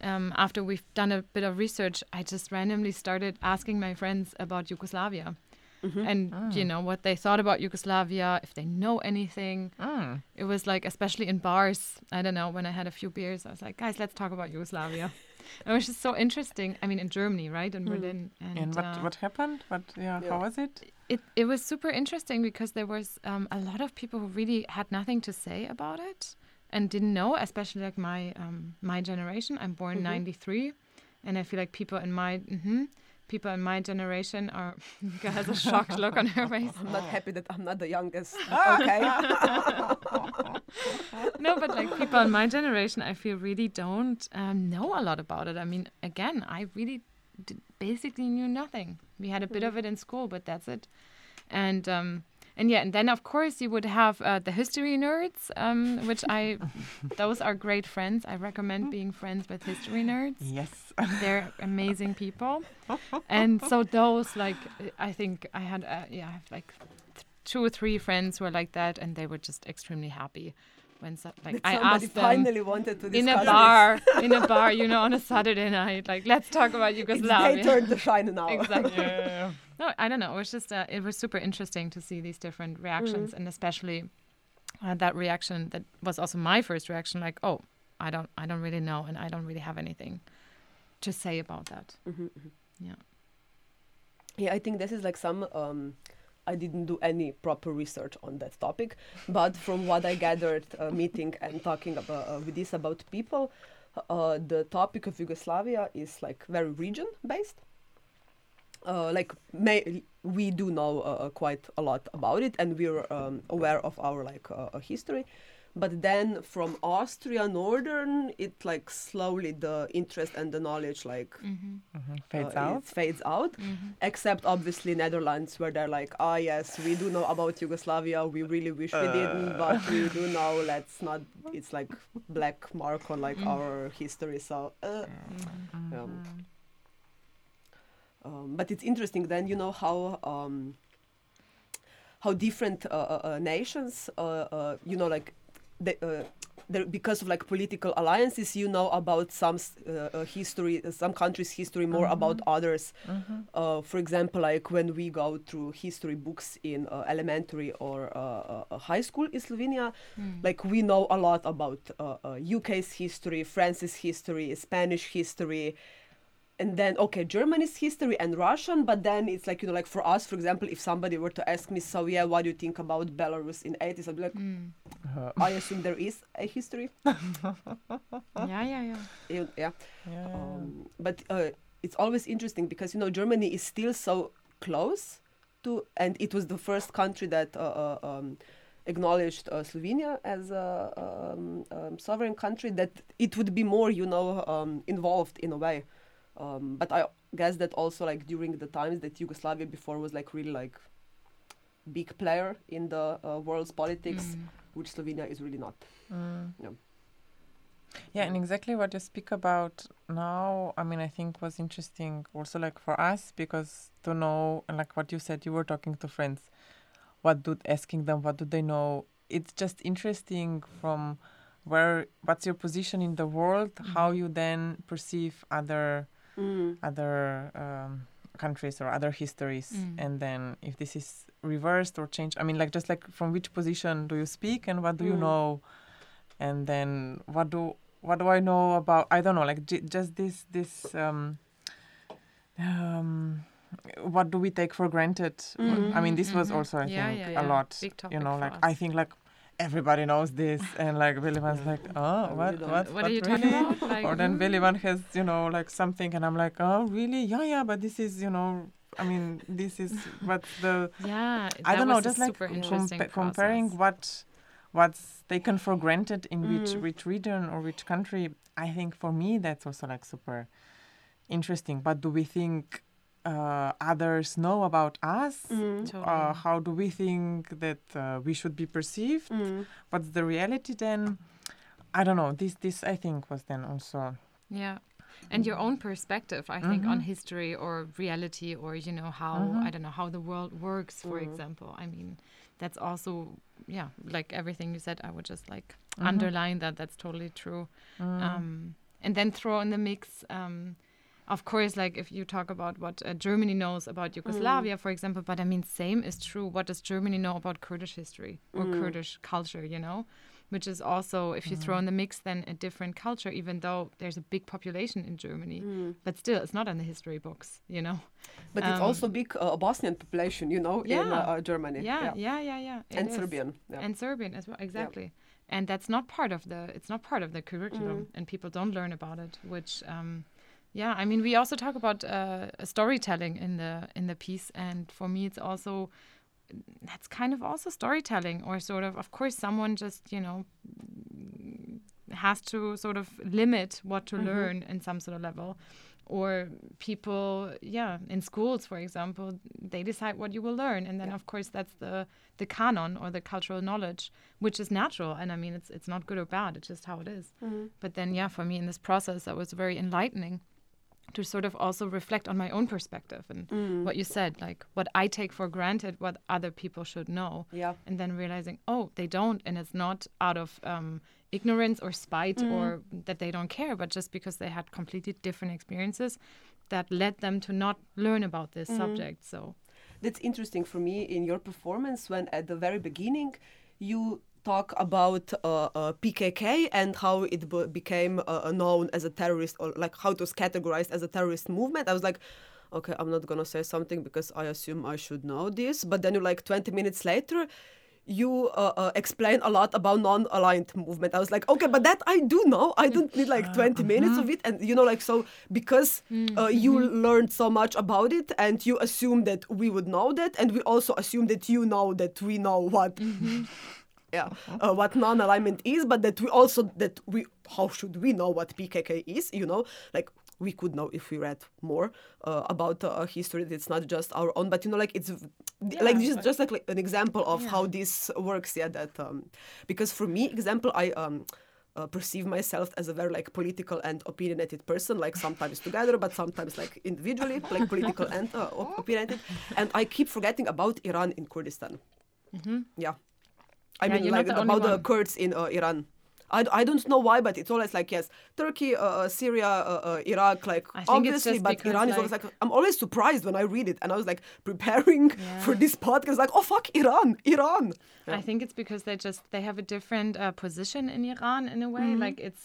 S2: Um, after we've done a bit of research, I just randomly started asking my friends about Yugoslavia
S1: Mhm.
S2: and you know what they thought about Yugoslavia, if they know anything.
S3: Mm.
S2: It was like, especially in bars, I don't know. When I had a few beers, I was like, guys, let's talk about Yugoslavia. it was just so interesting. I mean, in Germany, right, in
S1: Mm.
S2: Berlin, and,
S3: And what
S2: uh,
S3: what happened? What yeah,
S1: Yeah.
S3: How was it?
S2: it it was super interesting because there was um, a lot of people who really had nothing to say about it and didn't know, especially like my um, my generation. I'm born
S1: Mhm.
S2: '93, and I feel like people in my mhm, people in my generation are. Mika has a shocked look on her face.
S1: I'm not happy that I'm not the youngest. okay.
S2: no, but like people in my generation, I feel really don't um, know a lot about it. I mean, again, I really d- basically knew nothing. We had a bit of it in school, but that's it. And um, and yeah, and then of course you would have uh, the history nerds, um, which I, those are great friends. I recommend being friends with history nerds.
S3: Yes.
S2: They're amazing people, and so those like I think I had uh, yeah I have like th- two or three friends who are like that, and they were just extremely happy when so, like I
S1: somebody
S2: asked them
S1: finally wanted to
S2: in a
S1: this.
S2: bar in a bar you know on a Saturday night like let's talk about
S1: It's their
S2: Yugoslavia.
S1: turn to shine now.
S2: Exactly.
S3: yeah, yeah,
S2: No, I don't know. It was just uh, it was super interesting to see these different reactions, and especially uh, that reaction that was also my first reaction. Like, oh, I don't, I don't really know, and I don't really have anything to say about that.
S1: Mhm, mhm.
S2: Yeah.
S1: Yeah, I think this is like some. Um, I didn't do any proper research on that topic, but from what I gathered, uh, meeting and talking about uh, with this about people, uh, the topic of Yugoslavia is like very region based. Uh, like may, we do know uh, uh, quite a lot about it, and we're um, aware of our like uh, uh, history. But then from Austria Northern, it like slowly the interest and the knowledge like
S2: Mm-hmm.
S3: Mhm. Fades
S1: uh,
S3: out.
S1: Fades out.
S2: Mm-hmm.
S1: Except obviously Netherlands, where they're like, ah, yes, we do know about Yugoslavia. We really wish we didn't, but we do know. Let's not. It's like black mark on like
S2: Mm.
S1: our history. So, uh,
S2: Mm-hmm.
S1: um, um, but it's interesting then, you know how um, how different uh, uh, uh, nations, uh, uh, you know, like. The, uh, there, because of like political alliances, you know about some uh, history, some countries' history more about others.
S3: Mhm.
S1: Uh, for example, like when we go through history books in uh, elementary or uh, uh, uh, high school in Slovenia,
S2: Mm.
S1: like we know a lot about uh, uh, UK's history, France's history, Spanish history, and then okay, Germany's history and Russian. But then it's like you know, like for us, for example, if somebody were to ask me, so yeah, what do you think about Belarus in 80s? I'd be like,
S2: Mm.
S3: Uh,
S1: I assume there is a history.
S2: Yeah, yeah, yeah.
S1: You- yeah.
S3: yeah.
S1: Um, but uh, it's always interesting because you know Germany is still so close to, and it was the first country that uh, uh, um, acknowledged uh, Slovenia as a um, um, sovereign country, that it would be more, you know, um, involved in a way. Um, but I guess that also like during the times that Yugoslavia before was like really like big player in the uh, world's politics,
S2: Mm.
S1: which Slovenia is really not.
S3: Mm.
S1: Yeah.
S3: Yeah, and exactly what you speak about now, I mean, I think was interesting also like for us because to know, and like what you said, you were talking to friends, what do asking them, what do they know? It's just interesting from where, what's your position in the world, how you then perceive other
S1: Mm.
S3: other um, countries or other histories,
S2: Mm.
S3: and then if this is reversed or changed, I mean, like just like from which position do you speak and what do you
S1: Mm.
S3: know, and then what do what do I know about? I don't know, like j- just this this um, um, what do we take for granted?
S1: Mhm.
S3: I mean, this was
S2: Mhm.
S3: also I
S2: Yeah,
S3: think
S2: yeah,
S3: a lot.
S2: Big
S3: you
S2: topic
S3: know,
S2: for
S3: like
S2: us.
S3: I think like everybody knows this, and like Billy
S1: Yeah.
S3: like, oh, what,
S1: really don't.
S3: what,
S2: What are you
S3: really?
S2: talking about? Like,
S3: or then
S2: mm.
S3: Billy one has you know like something, and I'm like, oh really? Yeah, yeah, but this is you know, I mean, this is what the
S2: Yeah,
S3: I don't know, just like compa- comparing what what's taken for granted in which
S1: Mm.
S3: which region or which country. I think for me that's also like super interesting. But do we think uh, others know about us?
S1: Mm.
S2: Totally.
S3: Uh, how do we think that uh, we should be perceived?
S1: Mm.
S3: What's the reality then? I don't know. This this I think was then also
S2: Yeah. And your own perspective, I think, on
S3: Mhm.
S2: history or reality or, you know, how,
S3: Mhm.
S2: I don't know, how the world works, for
S1: Mhm.
S2: example. I mean, that's also, yeah, like everything you said, I would just like
S3: Mhm.
S2: underline that. That's totally true.
S3: mm,
S2: Um, and then throw in the mix, um, of course, like if you talk about what uh, Germany knows about Yugoslavia, for example, but I mean, same is true. What does Germany know about Kurdish history or
S1: Mm.
S2: Kurdish culture, you know? Which is also, if you throw in the mix, then a different culture, even though there's a big population in Germany.
S1: Mm.
S2: But still, it's not in the history books, you know?
S1: But it's
S2: Um,
S1: also big uh, Bosnian population, you know, in uh, Germany.
S2: Yeah, yeah, yeah, yeah. it
S1: And
S2: is.
S1: Serbian. Yeah.
S2: and Serbian as well. Exactly. And that's not part of the it's not part of the curriculum,
S1: Mm.
S2: and people don't learn about it. Which, um, yeah, I mean, we also talk about uh, storytelling in the in the piece, and for me, it's also that's kind of also storytelling, or sort of, of course, someone just you know has to sort of limit what to
S1: Mhm.
S2: learn in some sort of level. Or people, yeah, in schools, for example, they decide what you will learn, and then
S1: Yeah.
S2: of course that's the the canon or the cultural knowledge, which is natural. And I mean, it's it's not good or bad; it's just how it is.
S1: Mhm.
S2: But then, yeah, for me in this process, that was very enlightening to sort of also reflect on my own perspective and
S1: Mm.
S2: what you said, like what I take for granted, what other people should know,
S1: Yeah.
S2: and then realizing, oh, they don't, and it's not out of um, ignorance or spite
S1: Mm.
S2: or that they don't care, but just because they had completely different experiences that led them to not learn about this
S1: Mm.
S2: subject. So,
S1: That's interesting for me in your performance when at the very beginning you talk about uh, uh, PKK and how it b- became uh, known as a terrorist or like how it was categorized as a terrorist movement. I was like, okay, I'm not gonna say something because I assume I should know this. But then you like 20 minutes later. You uh, uh, explain a lot about non-aligned movement. I was like, okay, but that I do know. I don't need like 20 minutes of it, and you know, like so because uh, you learned so much about it, and you assume that we would know that, and we also assume that you know that we know what yeah, uh, what non-alignment is, but that we also that we how should we know what PKK is? You know, like we could know if we read more uh, about uh, history. It's not just our own, but you know, like it's like just just like, like an example of
S2: Yeah.
S1: how this works. Yeah, that um, because for me, example, I um. Uh, perceive myself as a very like political and opinionated person like sometimes together but sometimes like individually like political and uh, op- opinionated and i keep forgetting about iran in kurdistan yeah I
S2: Yeah,
S1: mean, like about the. Kurds in uh, Iran. I, I don't know why, but it's always like yes, Turkey, uh, uh, Syria, uh, uh, Iraq, like
S2: I think it's
S1: obviously, but Iran is always
S2: like-
S1: like I'm always surprised when I read it, and I was like preparing for
S2: Yeah.
S1: this podcast, like oh fuck, Iran, Iran.
S2: I think it's because they just they have a different uh, position in Iran in a way.
S1: Mm-hmm.
S2: Like it's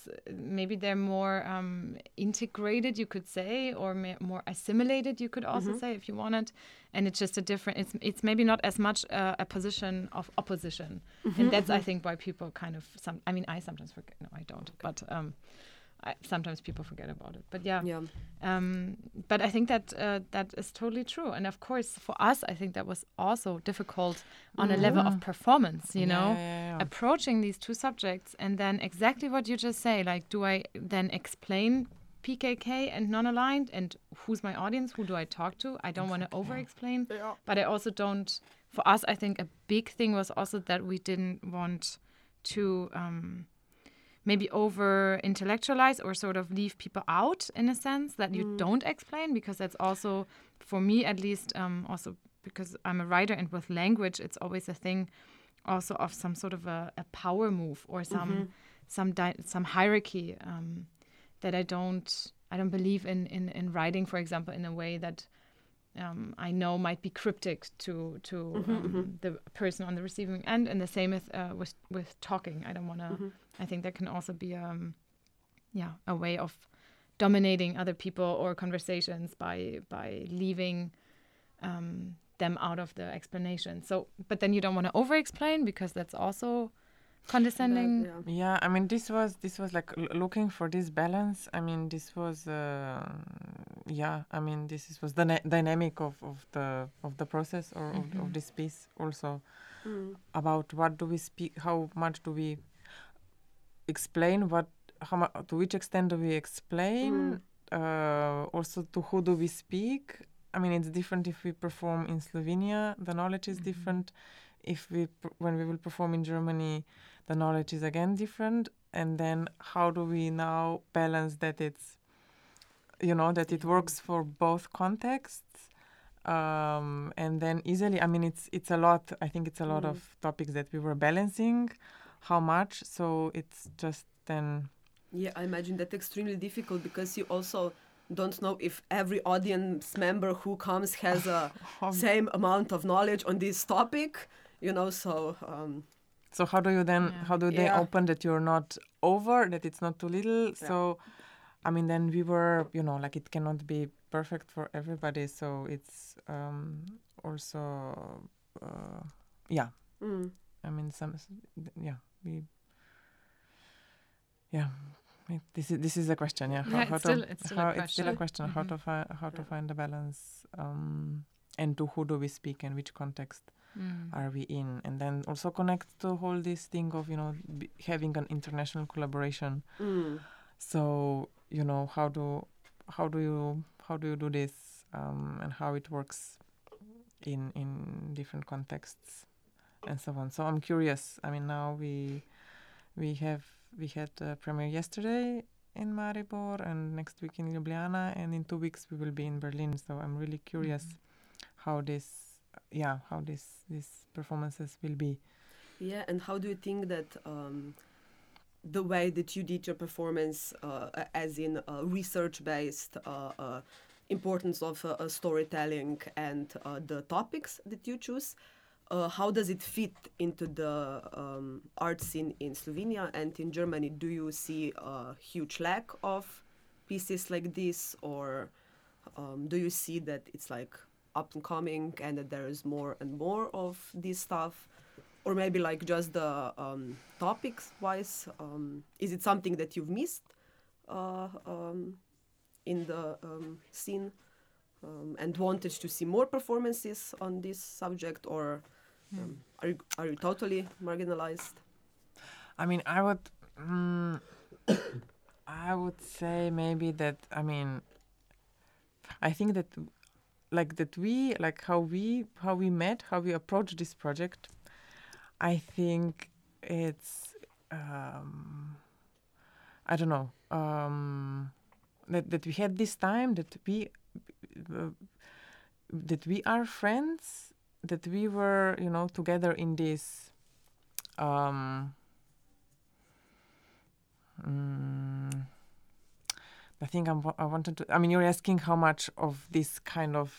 S2: maybe they're more um, integrated, you could say, or ma- more assimilated, you could also
S1: Mm-hmm.
S2: say if you wanted. And it's just a different. It's it's maybe not as much uh, a position of opposition,
S1: Mm-hmm,
S2: and that's I think why people kind of some. I mean, I sometimes forget. No, I don't. But um, I, sometimes people forget about it. But yeah,
S1: Yeah.
S2: um, but I think that uh, that is totally true. And of course, for us, I think that was also difficult on a level of performance. You
S3: Yeah,
S2: know,
S3: yeah.
S2: approaching these two subjects, and then exactly what you just say. Like, do I then explain PKK and non-aligned, and who's my audience? Who do I talk to? I don't want to over-explain, but I also don't. For us, I think a big thing was also that we didn't want to. Um, maybe over intellectualize or sort of leave people out in a sense that you don't explain because that's also for me at least um, also because i'm a writer and with language it's always a thing also of some sort of a, a power move or some some di- some hierarchy um, that i don't i don't believe in, in in writing for example in a way that um, I know might be cryptic to to um, the person on the receiving end, and the same with uh, with with talking. I don't want to. I think that can also be um, yeah, a way of dominating other people or conversations by by leaving um, them out of the explanation. So, but then you don't want to over-explain because that's also condescending.
S1: That- yeah.
S3: Yeah, I mean, this was this was like l- looking for this balance. I mean, this was, uh, yeah. I mean, this is, was the na- dynamic of, of the of the process or of,
S2: Mhm.
S3: of this piece also
S1: Mm.
S3: about what do we speak, how much do we explain, what, how mu- to which extent do we explain, uh, also to who do we speak. I mean, it's different if we perform in Slovenia. The knowledge is
S2: Mhm.
S3: different. If we per- when we will perform in Germany, the knowledge is again different. And then how do we now balance that it's, you know, that it works for both contexts. Um, and then easily, I mean, it's it's a lot. I think it's a lot
S1: Mm.
S3: of topics that we were balancing. How much? So it's just then
S1: Yeah, I imagine that extremely difficult because you also don't know if every audience member who comes has a same amount of knowledge on this topic. You know, so um,
S3: So how do you then
S2: Yeah.
S3: how do they
S1: Yeah.
S3: open that you're not over that it's not too little? So I mean then we were you know like it cannot be perfect for everybody. So it's um, also uh, yeah.
S1: mm,
S3: I mean some yeah we yeah. it- This is this is a question, yeah.
S2: Yeah, it's still- it's still a
S3: how, it's still a
S2: question.
S3: question how
S2: Mhm.
S3: to find how to find the balance, um, and to who do we speak and which context
S2: Mm.
S3: are we in? And then also connect to whole this thing of you know b- having an international collaboration.
S1: Mm,
S3: so you know how do how do you how do you do this um, and how it works in in different contexts and so on? So i'm curious. I mean now we we have we had a premiere yesterday in Maribor and next week in Ljubljana and in two weeks we will be in Berlin. So I'm really curious how this yeah how this these performances will be
S1: yeah. And how do you think that um, the way that you did your performance, uh, as in uh, research-based uh, uh, importance of uh, uh, storytelling and uh, the topics that you choose, how does it fit into the um, art scene in Slovenia and in Germany? Do you see a huge lack of pieces like this, or um, do you see that it's like up and coming and that there is more and more of this stuff? Or maybe like just the um, topics wise, um, is it something that you've missed uh, um, in the um, scene um, and wanted to see more performances on this subject, or um, are you are you totally marginalized?
S3: I mean, I would, mm, I would say maybe that. I mean, I think that, like that we like how we how we met, how we approached this project. I think it's, um, I don't know, um, that that we had this time that we, uh, that we are friends, that we were you know together in this. Um, Mm, I think I'm, I wanted to. I mean, you're asking how much of this kind of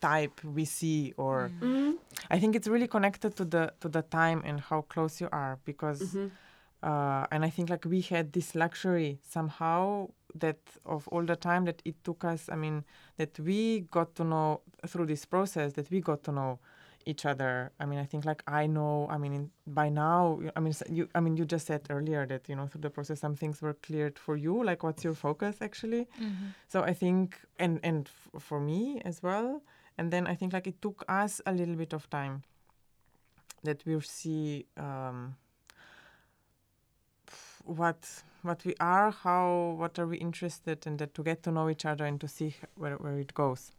S3: type we see, or
S1: Mm-hmm.
S3: I think it's really connected to the to the time and how close you are, because
S1: Mm-hmm.
S3: uh, and I think like we had this luxury somehow that of all the time that it took us. I mean, that we got to know through this process that we got to know each other. I mean, I think like I know. I mean, in, by now, I mean, you. I mean, you just said earlier that you know through the process some things were cleared for you. Like, what's your focus actually?
S2: Mm-hmm.
S3: So I think, and and f- for me as well. And then I think like it took us a little bit of time that we see um, what what we are, how what are we interested, and that to get to know each other and to see where where it goes.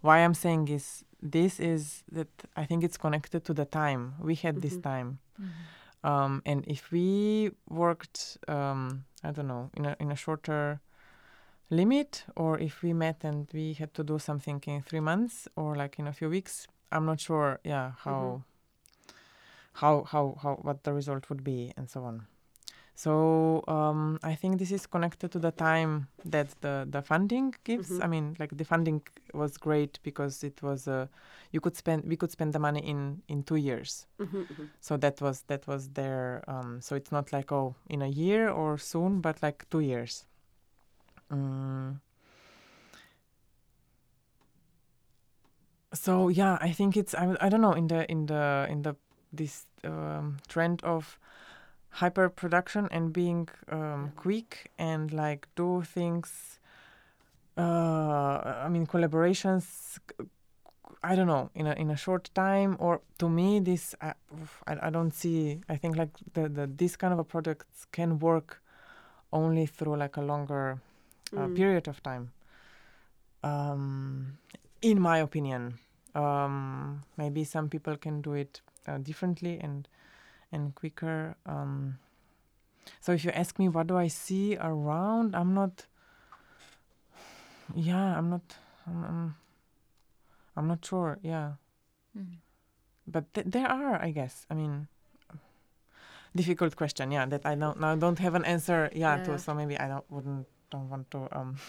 S3: Why I'm saying is this is that I think it's connected to the time we had this
S1: Mhm.
S3: time.
S2: Mm-hmm.
S3: Um, and if we worked, um, I don't know, in a in a shorter limit, or if we met and we had to do something in three months or like in a few weeks, I'm not sure. Yeah, how how how how what the result would be and so on. So um, I think this is connected to the time that the the funding gives.
S1: Mhm.
S3: I mean, like the funding was great because it was uh, you could spend we could spend the money in in two years
S1: Mhm, mhm.
S3: so that was that was there um, so it's not like oh in a year or soon but like two years mm. so yeah i think it's I, I don't know in the in the in the this um, trend of hyper production and being um, quick and like do things uh, i mean collaborations I don't know in a in a short time or to me this I, I don't see I think like the, the this kind of a products can work only through like a longer uh,
S1: Mm.
S3: period of time um, in my opinion um, maybe some people can do it uh, differently and and quicker um, so if you ask me what do I see around I'm not yeah I'm not I'm, I'm I'm not sure. Yeah,
S2: Mm.
S3: but th- there are, I guess. I mean, difficult question. Yeah, that I don't now don't have an answer. Yeah,
S1: Yeah.
S3: to so maybe I don't wouldn't don't want to um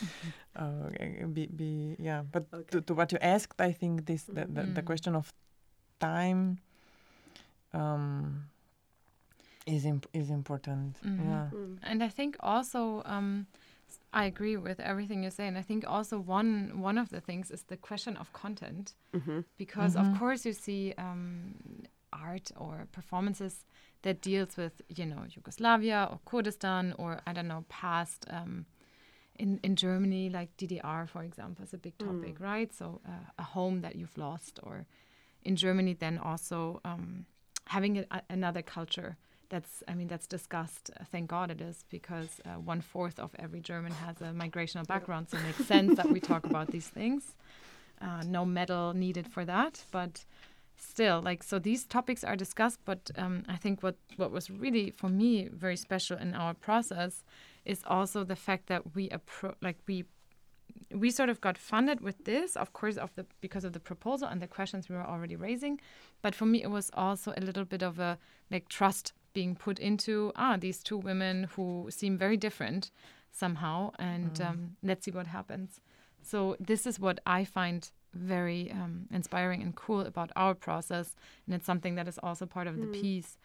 S3: uh, be be yeah. But
S1: Okay.
S3: to, to what you asked, I think this the, the, the
S2: Mm.
S3: question of time um is imp- is important.
S2: Mhm.
S3: Yeah.
S1: Mm.
S2: And I think also um, s- I agree with everything you say, and I think also one one of the things is the question of content,
S1: Mhm.
S2: because
S3: Mhm.
S2: of course you see um, art or performances that deals with you know Yugoslavia or Kurdistan or I don't know past. Um, in, in Germany, like DDR, for example, is a big topic, right? So uh, a home that you've lost, or in Germany, then also um, having a, another culture that's i mean that's discussed uh, thank god it is because uh, one fourth of every german has a migrational background so it makes sense that we talk about these things. Uh, no medal needed for that but still like so these topics are discussed but um, i think what what was really for me very special in our process is also the fact that we appro- like we we sort of got funded with this of course of the because of the proposal and the questions we were already raising. But for me it was also a little bit of a like trust being put into ah these two women who seem very different somehow and um, let's see what happens. So this is what i find very um, inspiring and cool about our process. And it's something that is also part of the piece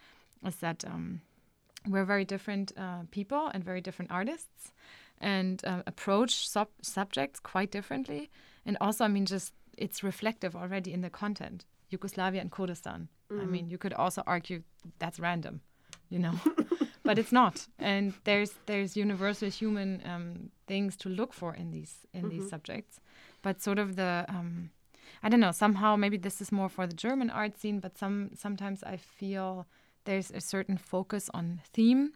S2: is that um, we're very different uh, people and very different artists and uh, approach sub- subjects quite differently. And also i mean just it's reflective already in the content. Yugoslavia and kurdistan. I mean you could also argue that's random you know? But it's not. And there's there's universal human um, things to look for in these in these subjects. But sort of the um, i don't know somehow maybe this is more for the german art scene but some sometimes i feel there's a certain focus on theme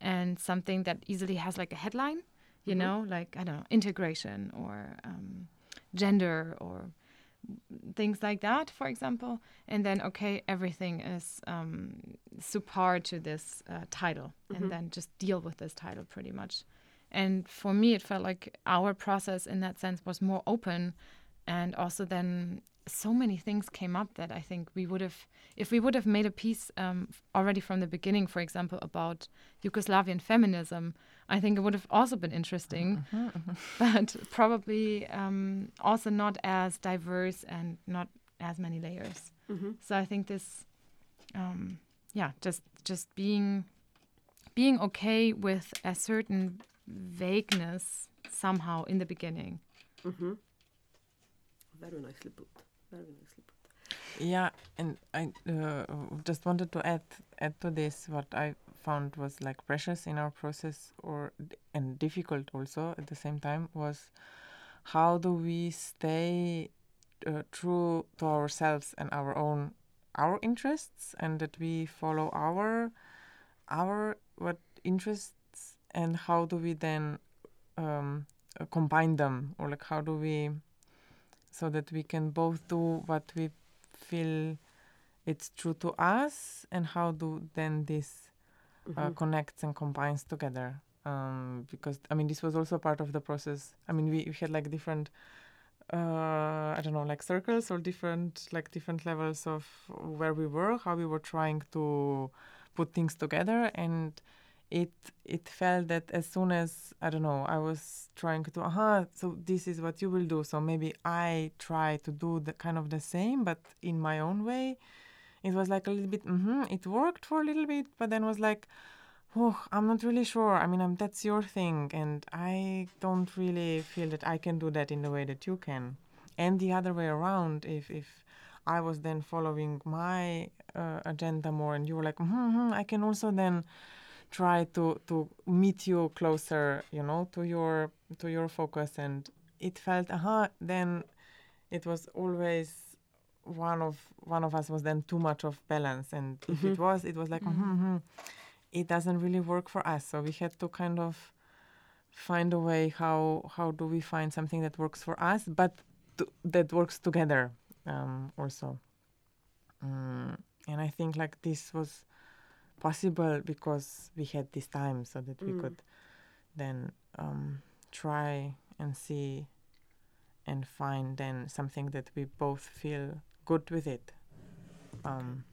S2: and something that easily has like a headline you know like i don't know integration or um, gender or things like that, for example, and then okay, everything is um, supar to this uh, title, and then just deal with this title pretty much. And for me, it felt like our process in that sense was more open, and also then so many things came up that I think we would have, if we would have made a piece um, already from the beginning, for example, about Yugoslavian feminism, I think it would have also been interesting, but probably um, also not as diverse and not as many layers.
S1: Mhm.
S2: So I think this, um, yeah, just just being being okay with a certain vagueness somehow in the beginning.
S1: Mhm. Very nicely put. Very nicely put.
S3: Yeah, and I uh, just wanted to add add to this what I found was like precious in our process, or and difficult also at the same time was how do we stay uh, true to ourselves and our own our interests, and that we follow our our what interests, and how do we then um, uh, combine them, or like how do we so that we can both do what we feel it's true to us and how do then this uh, connects and combines together um, because i mean this was also part of the process. I mean we, we had like different uh, i don't know like circles or different like different levels of where we were how we were trying to put things together. And it it felt that as soon as I don't know I was trying to aha so this is what you will do. So maybe I try to do the kind of the same but in my own way it was like a little bit mm-hmm, it worked for a little bit but then was like oh I'm not really sure. I mean I'm, that's your thing. And I don't really feel that I can do that in the way that you can. And the other way around if if I was then following my uh, agenda more and you were like mm-hmm, I can also then try to to meet you closer you know to your to your focus. And it felt aha then it was always one of one of us was then too much of balance. And if it was it was like mm-hmm. Mm-hmm, it doesn't really work for us. So we had to kind of find a way how how do we find something that works for us but to, that works together um, also. Mm, and i think like this was possible because we had this time so that we could then um, try and see and find then something that we both feel good with it. Um,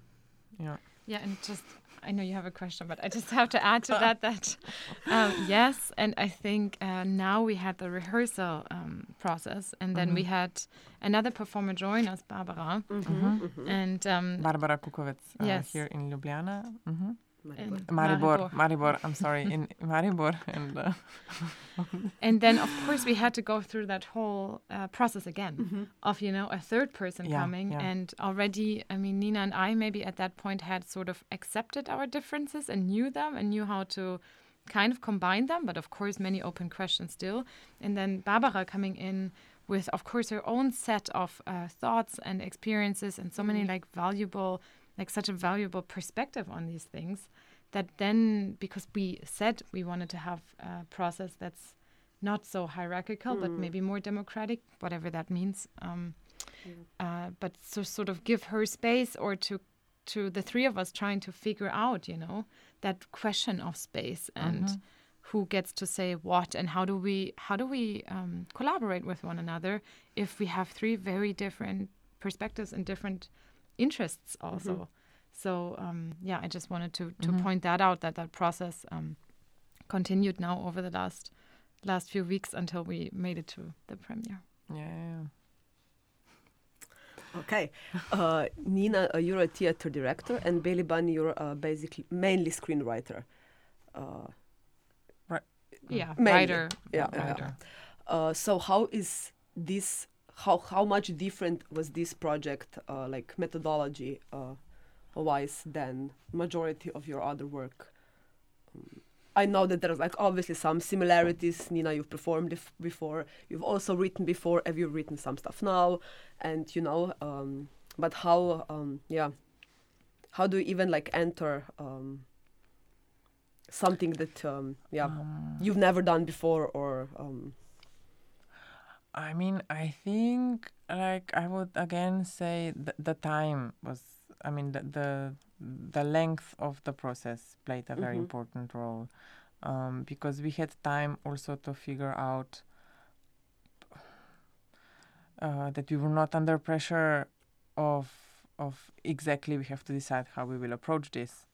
S3: yeah.
S2: Yeah, and just I know you have a question, but I just have to add to that that um, yes, and I think uh, now we had the rehearsal um, process, and then we had another performer join us, Barbara, and um,
S3: barbara kukovic uh,
S2: Yes.
S3: here in ljubljana hmm
S2: and
S3: maribor. Maribor. I'm sorry in maribor and uh,
S2: and then of course we had to go through that whole uh, process again of you know a third person
S3: Yeah,
S2: coming
S3: yeah.
S2: and already i mean nina and i maybe at that point had sort of accepted our differences and knew them and knew how to kind of combine them but of course many open questions still. And then barbara coming in with of course her own set of uh, thoughts and experiences and so many like valuable like such a valuable perspective on these things that then because we said we wanted to have a process that's not so hierarchical but maybe more democratic whatever that means um, uh, but to sort of give her space or to to the three of us trying to figure out you know that question of space and who gets to say what and how do we how do we um, collaborate with one another if we have three very different perspectives and different interests also so um, yeah i just wanted to to point that out that that process um, continued now over the last last few weeks until we made it to the premiere
S3: yeah, yeah, yeah.
S1: Okay, uh, Nina, uh, you're a theater director, and Bailey Bunny, you're uh, basically mainly screenwriter. Uh,
S2: yeah
S1: Mainly.
S2: writer
S1: yeah, yeah, yeah.
S3: Writer.
S1: Uh, so how is this? How how much different was this project, uh, like methodology uh, wise, than majority of your other work? Um, I know that there's like obviously some similarities. Nina, you've performed if before. You've also written before. Have you written some stuff now? And you know, um, but how? Um, yeah, how do you even like enter um, something that um, yeah
S3: Um,
S1: you've never done before or um,
S3: I mean, I think like I would again say th- the time was. I mean, the, the the length of the process played a very
S1: Mhm.
S3: important role um, because we had time also to figure out uh, that we were not under pressure of of exactly we have to decide how we will approach this.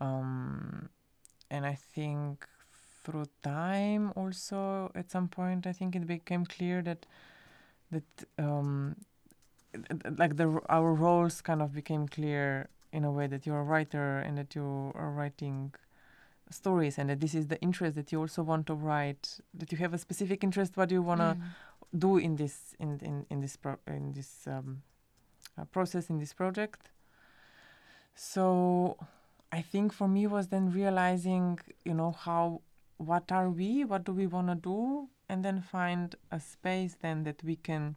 S3: Um, and I think through time also at some point I think it became clear that that um, like the our roles kind of became clear in a way that you're a writer and that you are writing stories and that this is the interest that you also want to write that you have a specific interest what do you want to
S2: Mm.
S3: do in this in in, in this pro- in this um, uh, process in this project. So I think for me was then realizing, you know, how what are we, what do we want to do, and then find a space then that we can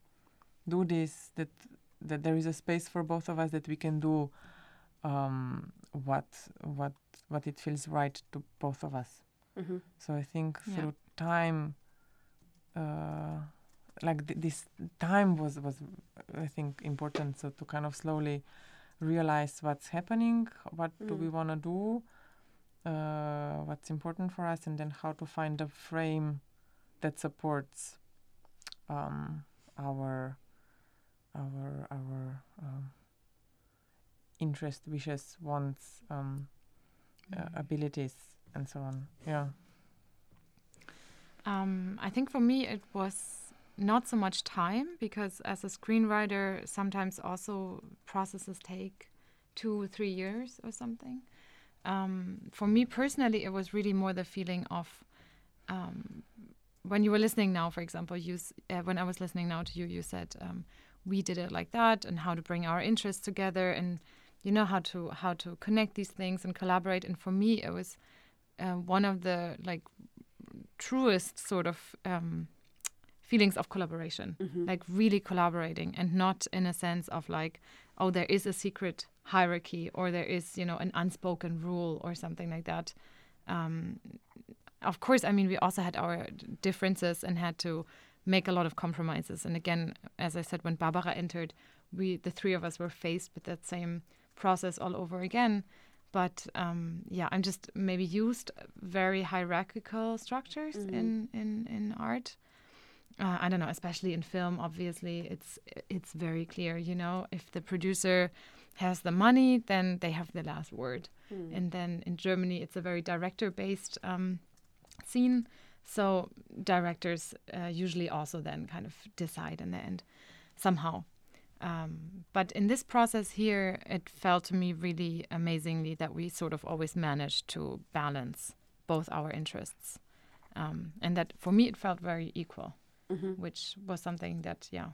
S3: do this that that there is a space for both of us that we can do um, what what what it feels right to both of us.
S1: Mm-hmm.
S3: So I think
S2: Yeah.
S3: through time, uh, like th- this time was was I think important. So to kind of slowly realize what's happening, what do we
S1: Mm.
S3: want to do, uh, what's important for us, and then how to find a frame that supports um, our our our um, interest, wishes, wants, um, uh, abilities, and so on. Yeah.
S2: Um, I think for me it was not so much time because as a screenwriter, sometimes also processes take two, three years or something. Um, for me personally, it was really more the feeling of um, when you were listening now, for example, you uh, when I was listening now to you, you said um, we did it like that, and how to bring our interests together, and you know how to how to connect these things and collaborate. And for me, it was uh, one of the like truest sort of um, feelings of collaboration,
S1: Mm-hmm.
S2: like really collaborating, and not in a sense of like, oh, there is a secret hierarchy or there is you know an unspoken rule or something like that. Um, of course, I mean we also had our differences and had to make a lot of compromises. And again, as I said, when Barbara entered, we the three of us were faced with that same process all over again. But um, yeah, I'm just maybe used very hierarchical structures
S1: Mhm.
S2: in, in, in art. Uh, I don't know, especially in film. Obviously, it's it's very clear. You know, if the producer has the money, then they have the last word.
S1: Mm.
S2: And then in Germany, it's a very director-based um, scene. So directors uh, usually also then kind of decide in the end somehow. Um, but in this process here, it felt to me really amazingly that we sort of always managed to balance both our interests. Um, and that for me, it felt very equal,
S1: Mhm.
S2: which was something that, yeah,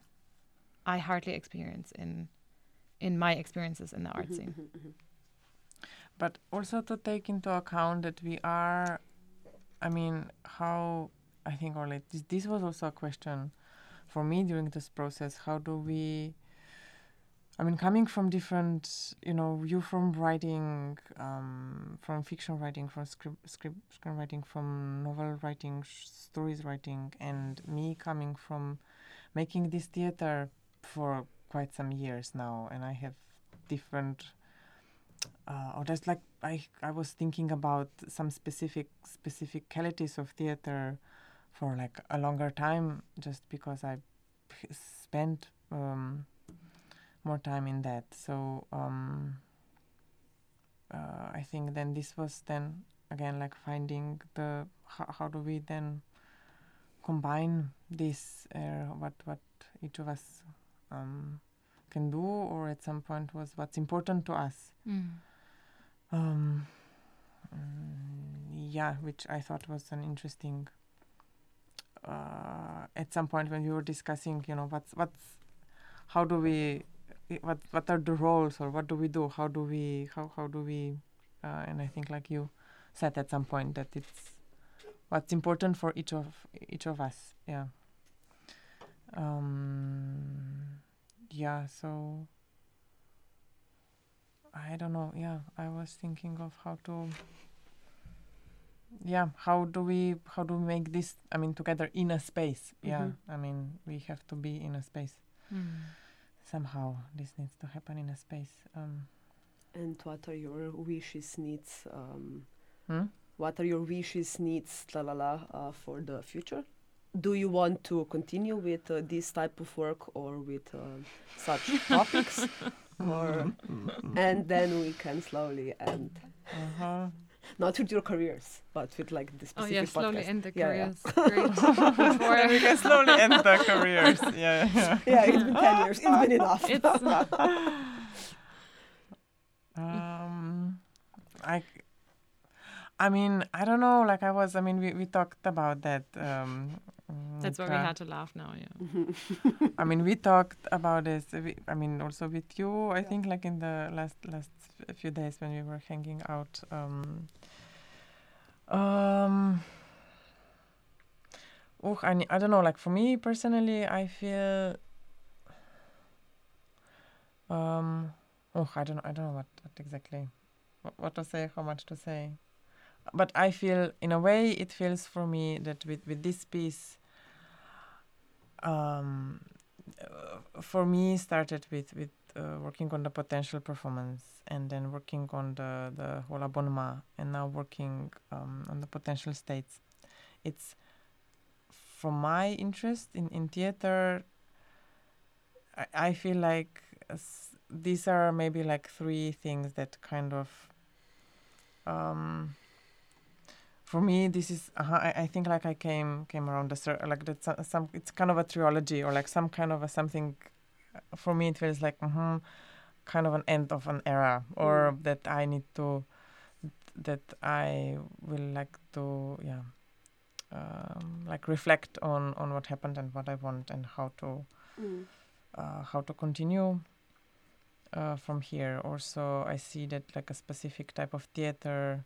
S2: I hardly experience in in my experiences in the art
S1: Mhm,
S2: scene.
S1: mhm, mhm.
S3: but also to take into account that we are i mean how i think or like this, this was also a question for me during this process how do we i mean coming from different you know you from writing um, from fiction writing from script, script screenwriting from novel writing sh- stories writing and me coming from making this theater for quite some years now and i have different uh, or just like I, I was thinking about some specific specificalities of theater for like a longer time just because I spent um, more time in that. So um, uh, I think then this was then again like finding the how, how do we then combine this uh, what what each of us um, can do or at some point was what's important to us
S2: Mm.
S3: um, mm, yeah, which I thought was an interesting. Uh, at some point when we were discussing, you know, what's what's, how do we, what what are the roles or what do we do? How do we how how do we, uh, and I think like you said at some point that it's what's important for each of each of us. Yeah. Um, yeah. So. I don't know. Yeah, I was thinking of how to. Yeah, how do we how do we make this? I mean, together in a space. Yeah,
S1: Mhm.
S3: I mean, we have to be in a space
S2: Mm.
S3: somehow. This needs to happen in a space. Um,
S1: And what are your wishes, needs? Um,
S3: hmm?
S1: what are your wishes, needs, la la la, uh, for the future? Do you want to continue with uh, this type of work or with uh, such topics? or and then we can slowly end,
S3: Uh-huh.
S1: not with your careers, but with like the specific
S2: Oh
S1: specific
S2: yeah, slowly
S1: podcast.
S2: end the
S1: Yeah, yeah.
S2: careers. Great. Before
S3: we can slowly end the careers. Yeah, yeah.
S1: yeah, it's been ten years. It's been enough.
S2: it's
S3: Um, I, I mean, I don't know. Like I was. I mean, we we talked about that. Um, mm,
S2: That's why we had to laugh now. Yeah.
S3: I mean, we talked about this. uh, We, I mean, also with you. I think like in the last last few days when we were hanging out. Um, um, oh, I, I don't know. Like for me personally, I feel. Um, oh, I don't know. I don't know what, what exactly, what, what to say, how much to say. But I feel, in a way, it feels for me that with with this piece, um, uh, for me started with with uh, working on the potential performance and then working on the the whole abonnement and now working um, on the potential states. It's from my interest in in theater i, I feel like these are maybe like three things that kind of um for me this is uh, I, I think like i came came around the circle like that's some, some it's kind of a trilogy or like some kind of a something uh, for me it feels like mhm, kind of an end of an era or that i need to that i will like to yeah um, like reflect on on what happened and what i want and how to
S1: Mm.
S3: uh, how to continue uh, from here. Also, I see that like a specific type of theater,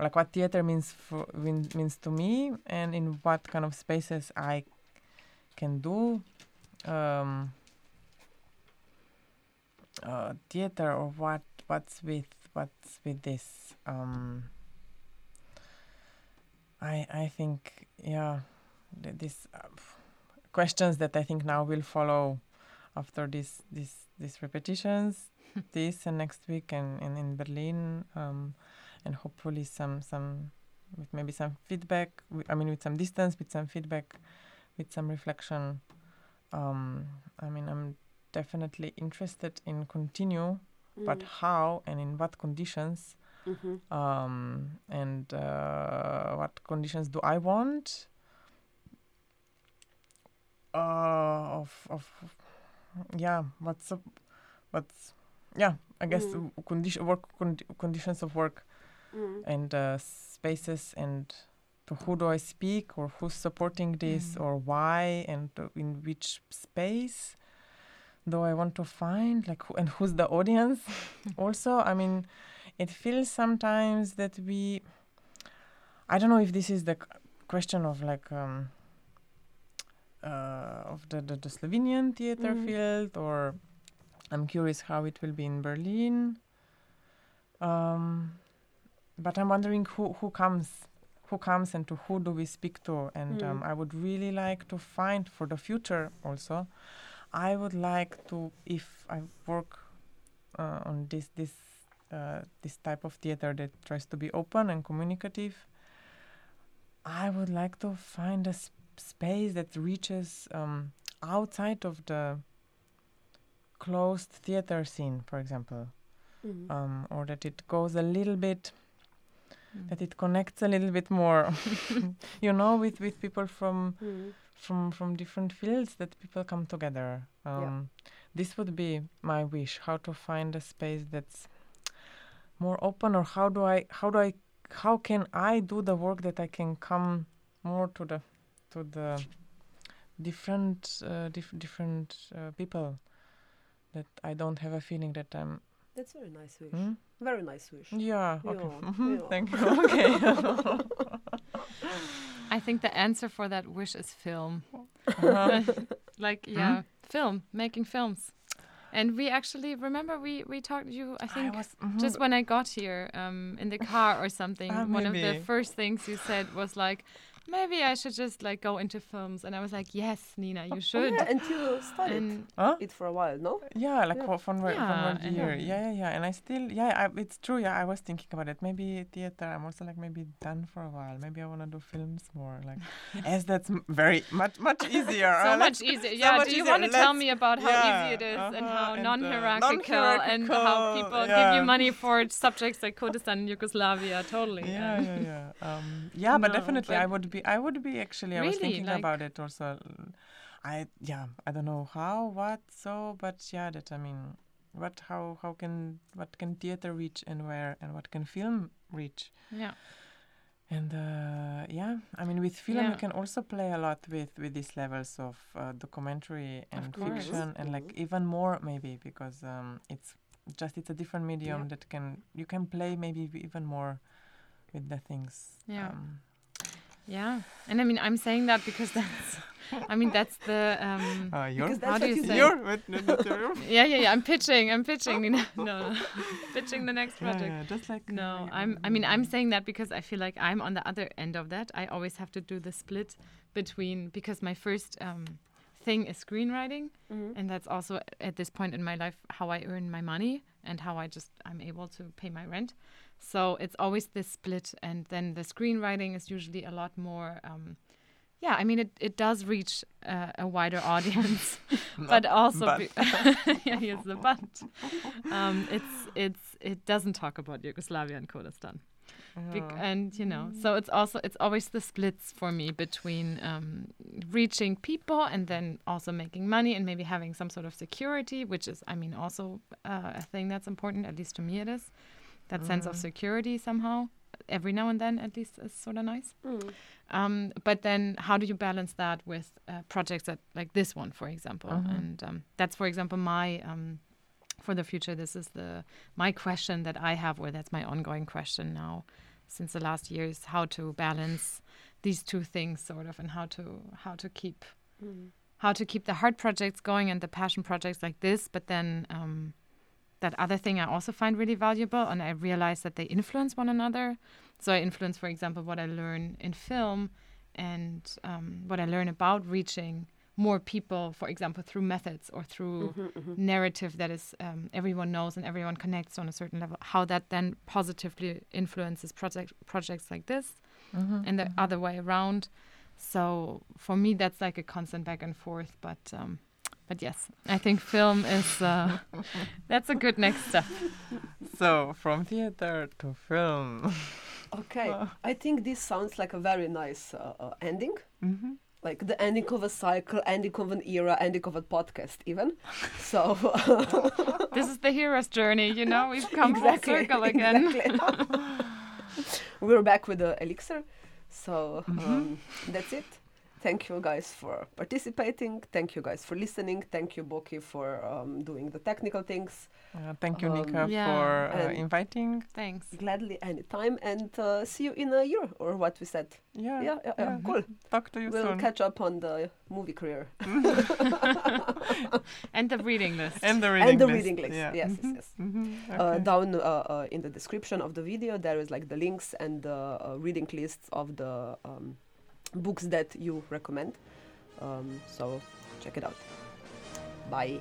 S3: like what theater means for means to me, and in what kind of spaces I can do um, uh, theater, or what what's with what's with this. Um, I I think yeah, th- this uh, questions that I think now will follow after this this these repetitions this and next week and, and in Berlin um, and hopefully some some with maybe some feedback I mean with some distance with some feedback with some reflection um, I mean I'm definitely interested in continue but
S1: Mm.
S3: how and in what conditions
S1: Mhm.
S3: um, and uh, what conditions do I want uh, of of yeah what's up what's yeah I guess
S1: Mm.
S3: condition work condi- conditions of work
S1: Mm.
S3: and uh, spaces and to who do I speak or who's supporting this
S2: Mm.
S3: or why and uh, in which space do I want to find like who, and who's the audience also I mean it feels sometimes that we I don't know if this is the question of like um, uh, of the, the, the Slovenian theater
S1: Mhm.
S3: field or I'm curious how it will be in Berlin um, but I'm wondering who, who comes who comes and to who do we speak to and um,
S1: Mm.
S3: I would really like to find for the future also I would like to if I work uh, on this this uh, this type of theater that tries to be open and communicative I would like to find a sp- space that reaches um, outside of the closed theater scene for example
S1: Mhm.
S3: um, or that it goes a little bit
S2: Mm.
S3: that it connects a little bit more you know with with people from
S1: Mm.
S3: from from different fields that people come together um, this would be my wish how to find a space that's more open or how do i how do i how can i do the work that i can come more to the to the different uh, dif- different uh, people that i don't have a feeling that i'm
S1: That's very nice wish.
S3: hmm?
S1: Very nice wish.
S3: yeah okay
S1: Yeah, yeah.
S3: thank you okay
S2: I think the answer for that wish is film.
S3: Uh-huh.
S2: like yeah, film, making films. And we actually remember we we talked to you I think
S3: was, mhm,
S2: just when I got here um, in the car or something.
S3: Ah,
S2: one of the first things you said was like, maybe I should just like go into films, and I was like, yes, Nina, you
S1: Oh,
S2: should.
S1: yeah, and you studied
S2: and
S3: huh?
S1: it for a while, no?
S3: Yeah, like
S1: Yeah.
S3: for for one,
S2: Yeah,
S3: for year. Yeah, yeah, yeah. And I still, yeah, I, it's true. Yeah, I was thinking about it. Maybe theater. I'm also like maybe done for a while. Maybe I want to do films more. Like, as that's very much much easier.
S2: so
S3: uh,
S2: much
S3: let's-
S2: easier.
S3: so
S2: Yeah.
S3: much
S2: Do you want to tell me about how
S3: yeah,
S2: easy it is and
S3: uh-huh,
S2: how
S3: and, uh,
S2: non-hierarchical and how
S3: non-hierarchical,
S2: people give you money for subjects like Kurdistan and Yugoslavia? Totally.
S3: Yeah, yeah, yeah. Um, yeah, but
S2: No,
S3: definitely, I
S2: but-
S3: would be. I would be actually. I was thinking
S2: like-
S3: about it also. I yeah. I don't know how, what, so, but yeah. That I mean, what, how, how can what can theater reach and where, and what can film reach?
S2: Yeah.
S3: and uh, yeah, I mean, with film
S2: Yeah.
S3: you can also play a lot with with these levels of uh, documentary and
S2: course.
S3: fiction, and like
S1: Mhm.
S3: even more maybe because um, it's just it's a different medium
S1: Yeah.
S3: that can you can play maybe even more with the things.
S2: Yeah.
S3: Um,
S2: Yeah, and I mean, I'm saying that because that's, I mean, that's the, um,
S3: uh, your
S2: How do you
S1: you
S2: say?
S3: your but no, not your.
S2: yeah, yeah, yeah. I'm pitching, I'm pitching. No, no, pitching the next project.
S3: yeah, just like
S2: No, I'm. I mean, I'm saying that because I feel like I'm on the other end of that. I always have to do the split between because my first um, thing is screenwriting,
S1: Mhm.
S2: and that's also at this point in my life how I earn my money and how I just I'm able to pay my rent. So it's always this split, and then the screenwriting is usually a lot more. Um, yeah, I mean, it, it does reach uh, a wider audience, but also,
S3: but.
S2: yeah, here's the but. Um, it's it's it doesn't talk about Yugoslavia and Kurdistan. Bec-
S3: Yeah.
S2: and you know so it's also it's always the splits for me between um, reaching people and then also making money and maybe having some sort of security which is i mean also uh, a thing that's important at least to me it is that sense of
S3: Mhm.
S2: security somehow every now and then at least is sort of nice
S1: Mm.
S2: um, but then how do you balance that with uh, projects that like this one for example
S3: Mhm.
S2: and um, that's for example my um, for the future this is the my question that i have or that's my ongoing question now since the last years how to balance these two things sort of and how to how to keep
S1: Mm.
S2: how to keep the hard projects going and the passion projects like this but then um, that other thing i also find really valuable and i realize that they influence one another so i influence for example what i learn in film and um, what i learn about reaching more people for example through methods or through
S1: Mhm, mhm.
S2: narrative that is um, everyone knows and everyone connects on a certain level how that then positively influences project projects like this
S3: Mhm,
S2: and the
S3: mhm.
S2: other way around. So for me, that's like a constant back and forth. But um, but yes, I think film is uh, that's a good next step.
S3: So from theater to film.
S1: Okay,
S3: Uh.
S1: I think this sounds like a very nice uh, uh, ending.
S3: Mhm.
S1: Like the ending of a cycle, ending of an era, ending of a podcast, even. So
S2: This is the hero's journey, you know. We've come full circle again.
S1: exactly. We're back with the elixir. So
S3: Mhm.
S1: um, that's it. Thank you guys for participating. Thank you guys for listening. Thank you, Boki, for um, doing the technical things.
S3: Uh, thank you,
S1: Um,
S3: Nika,
S2: Yeah.
S3: for uh, inviting.
S2: Thanks.
S1: Gladly, anytime. And uh, see you in a year, or what we said.
S3: Yeah,
S1: Yeah, yeah, yeah. Cool.
S3: Talk to you
S1: We'll
S3: soon.
S1: catch up on the movie career.
S2: And the reading list.
S3: and the reading
S1: and the
S3: list.
S1: reading list.
S3: Yeah.
S1: Yes, yes, yes.
S3: mhm,
S1: Uh,
S3: okay.
S1: down uh, uh, in the description of the video, there is like the links and the uh, reading lists of the um, books that you recommend. Um, so check it out. Bye.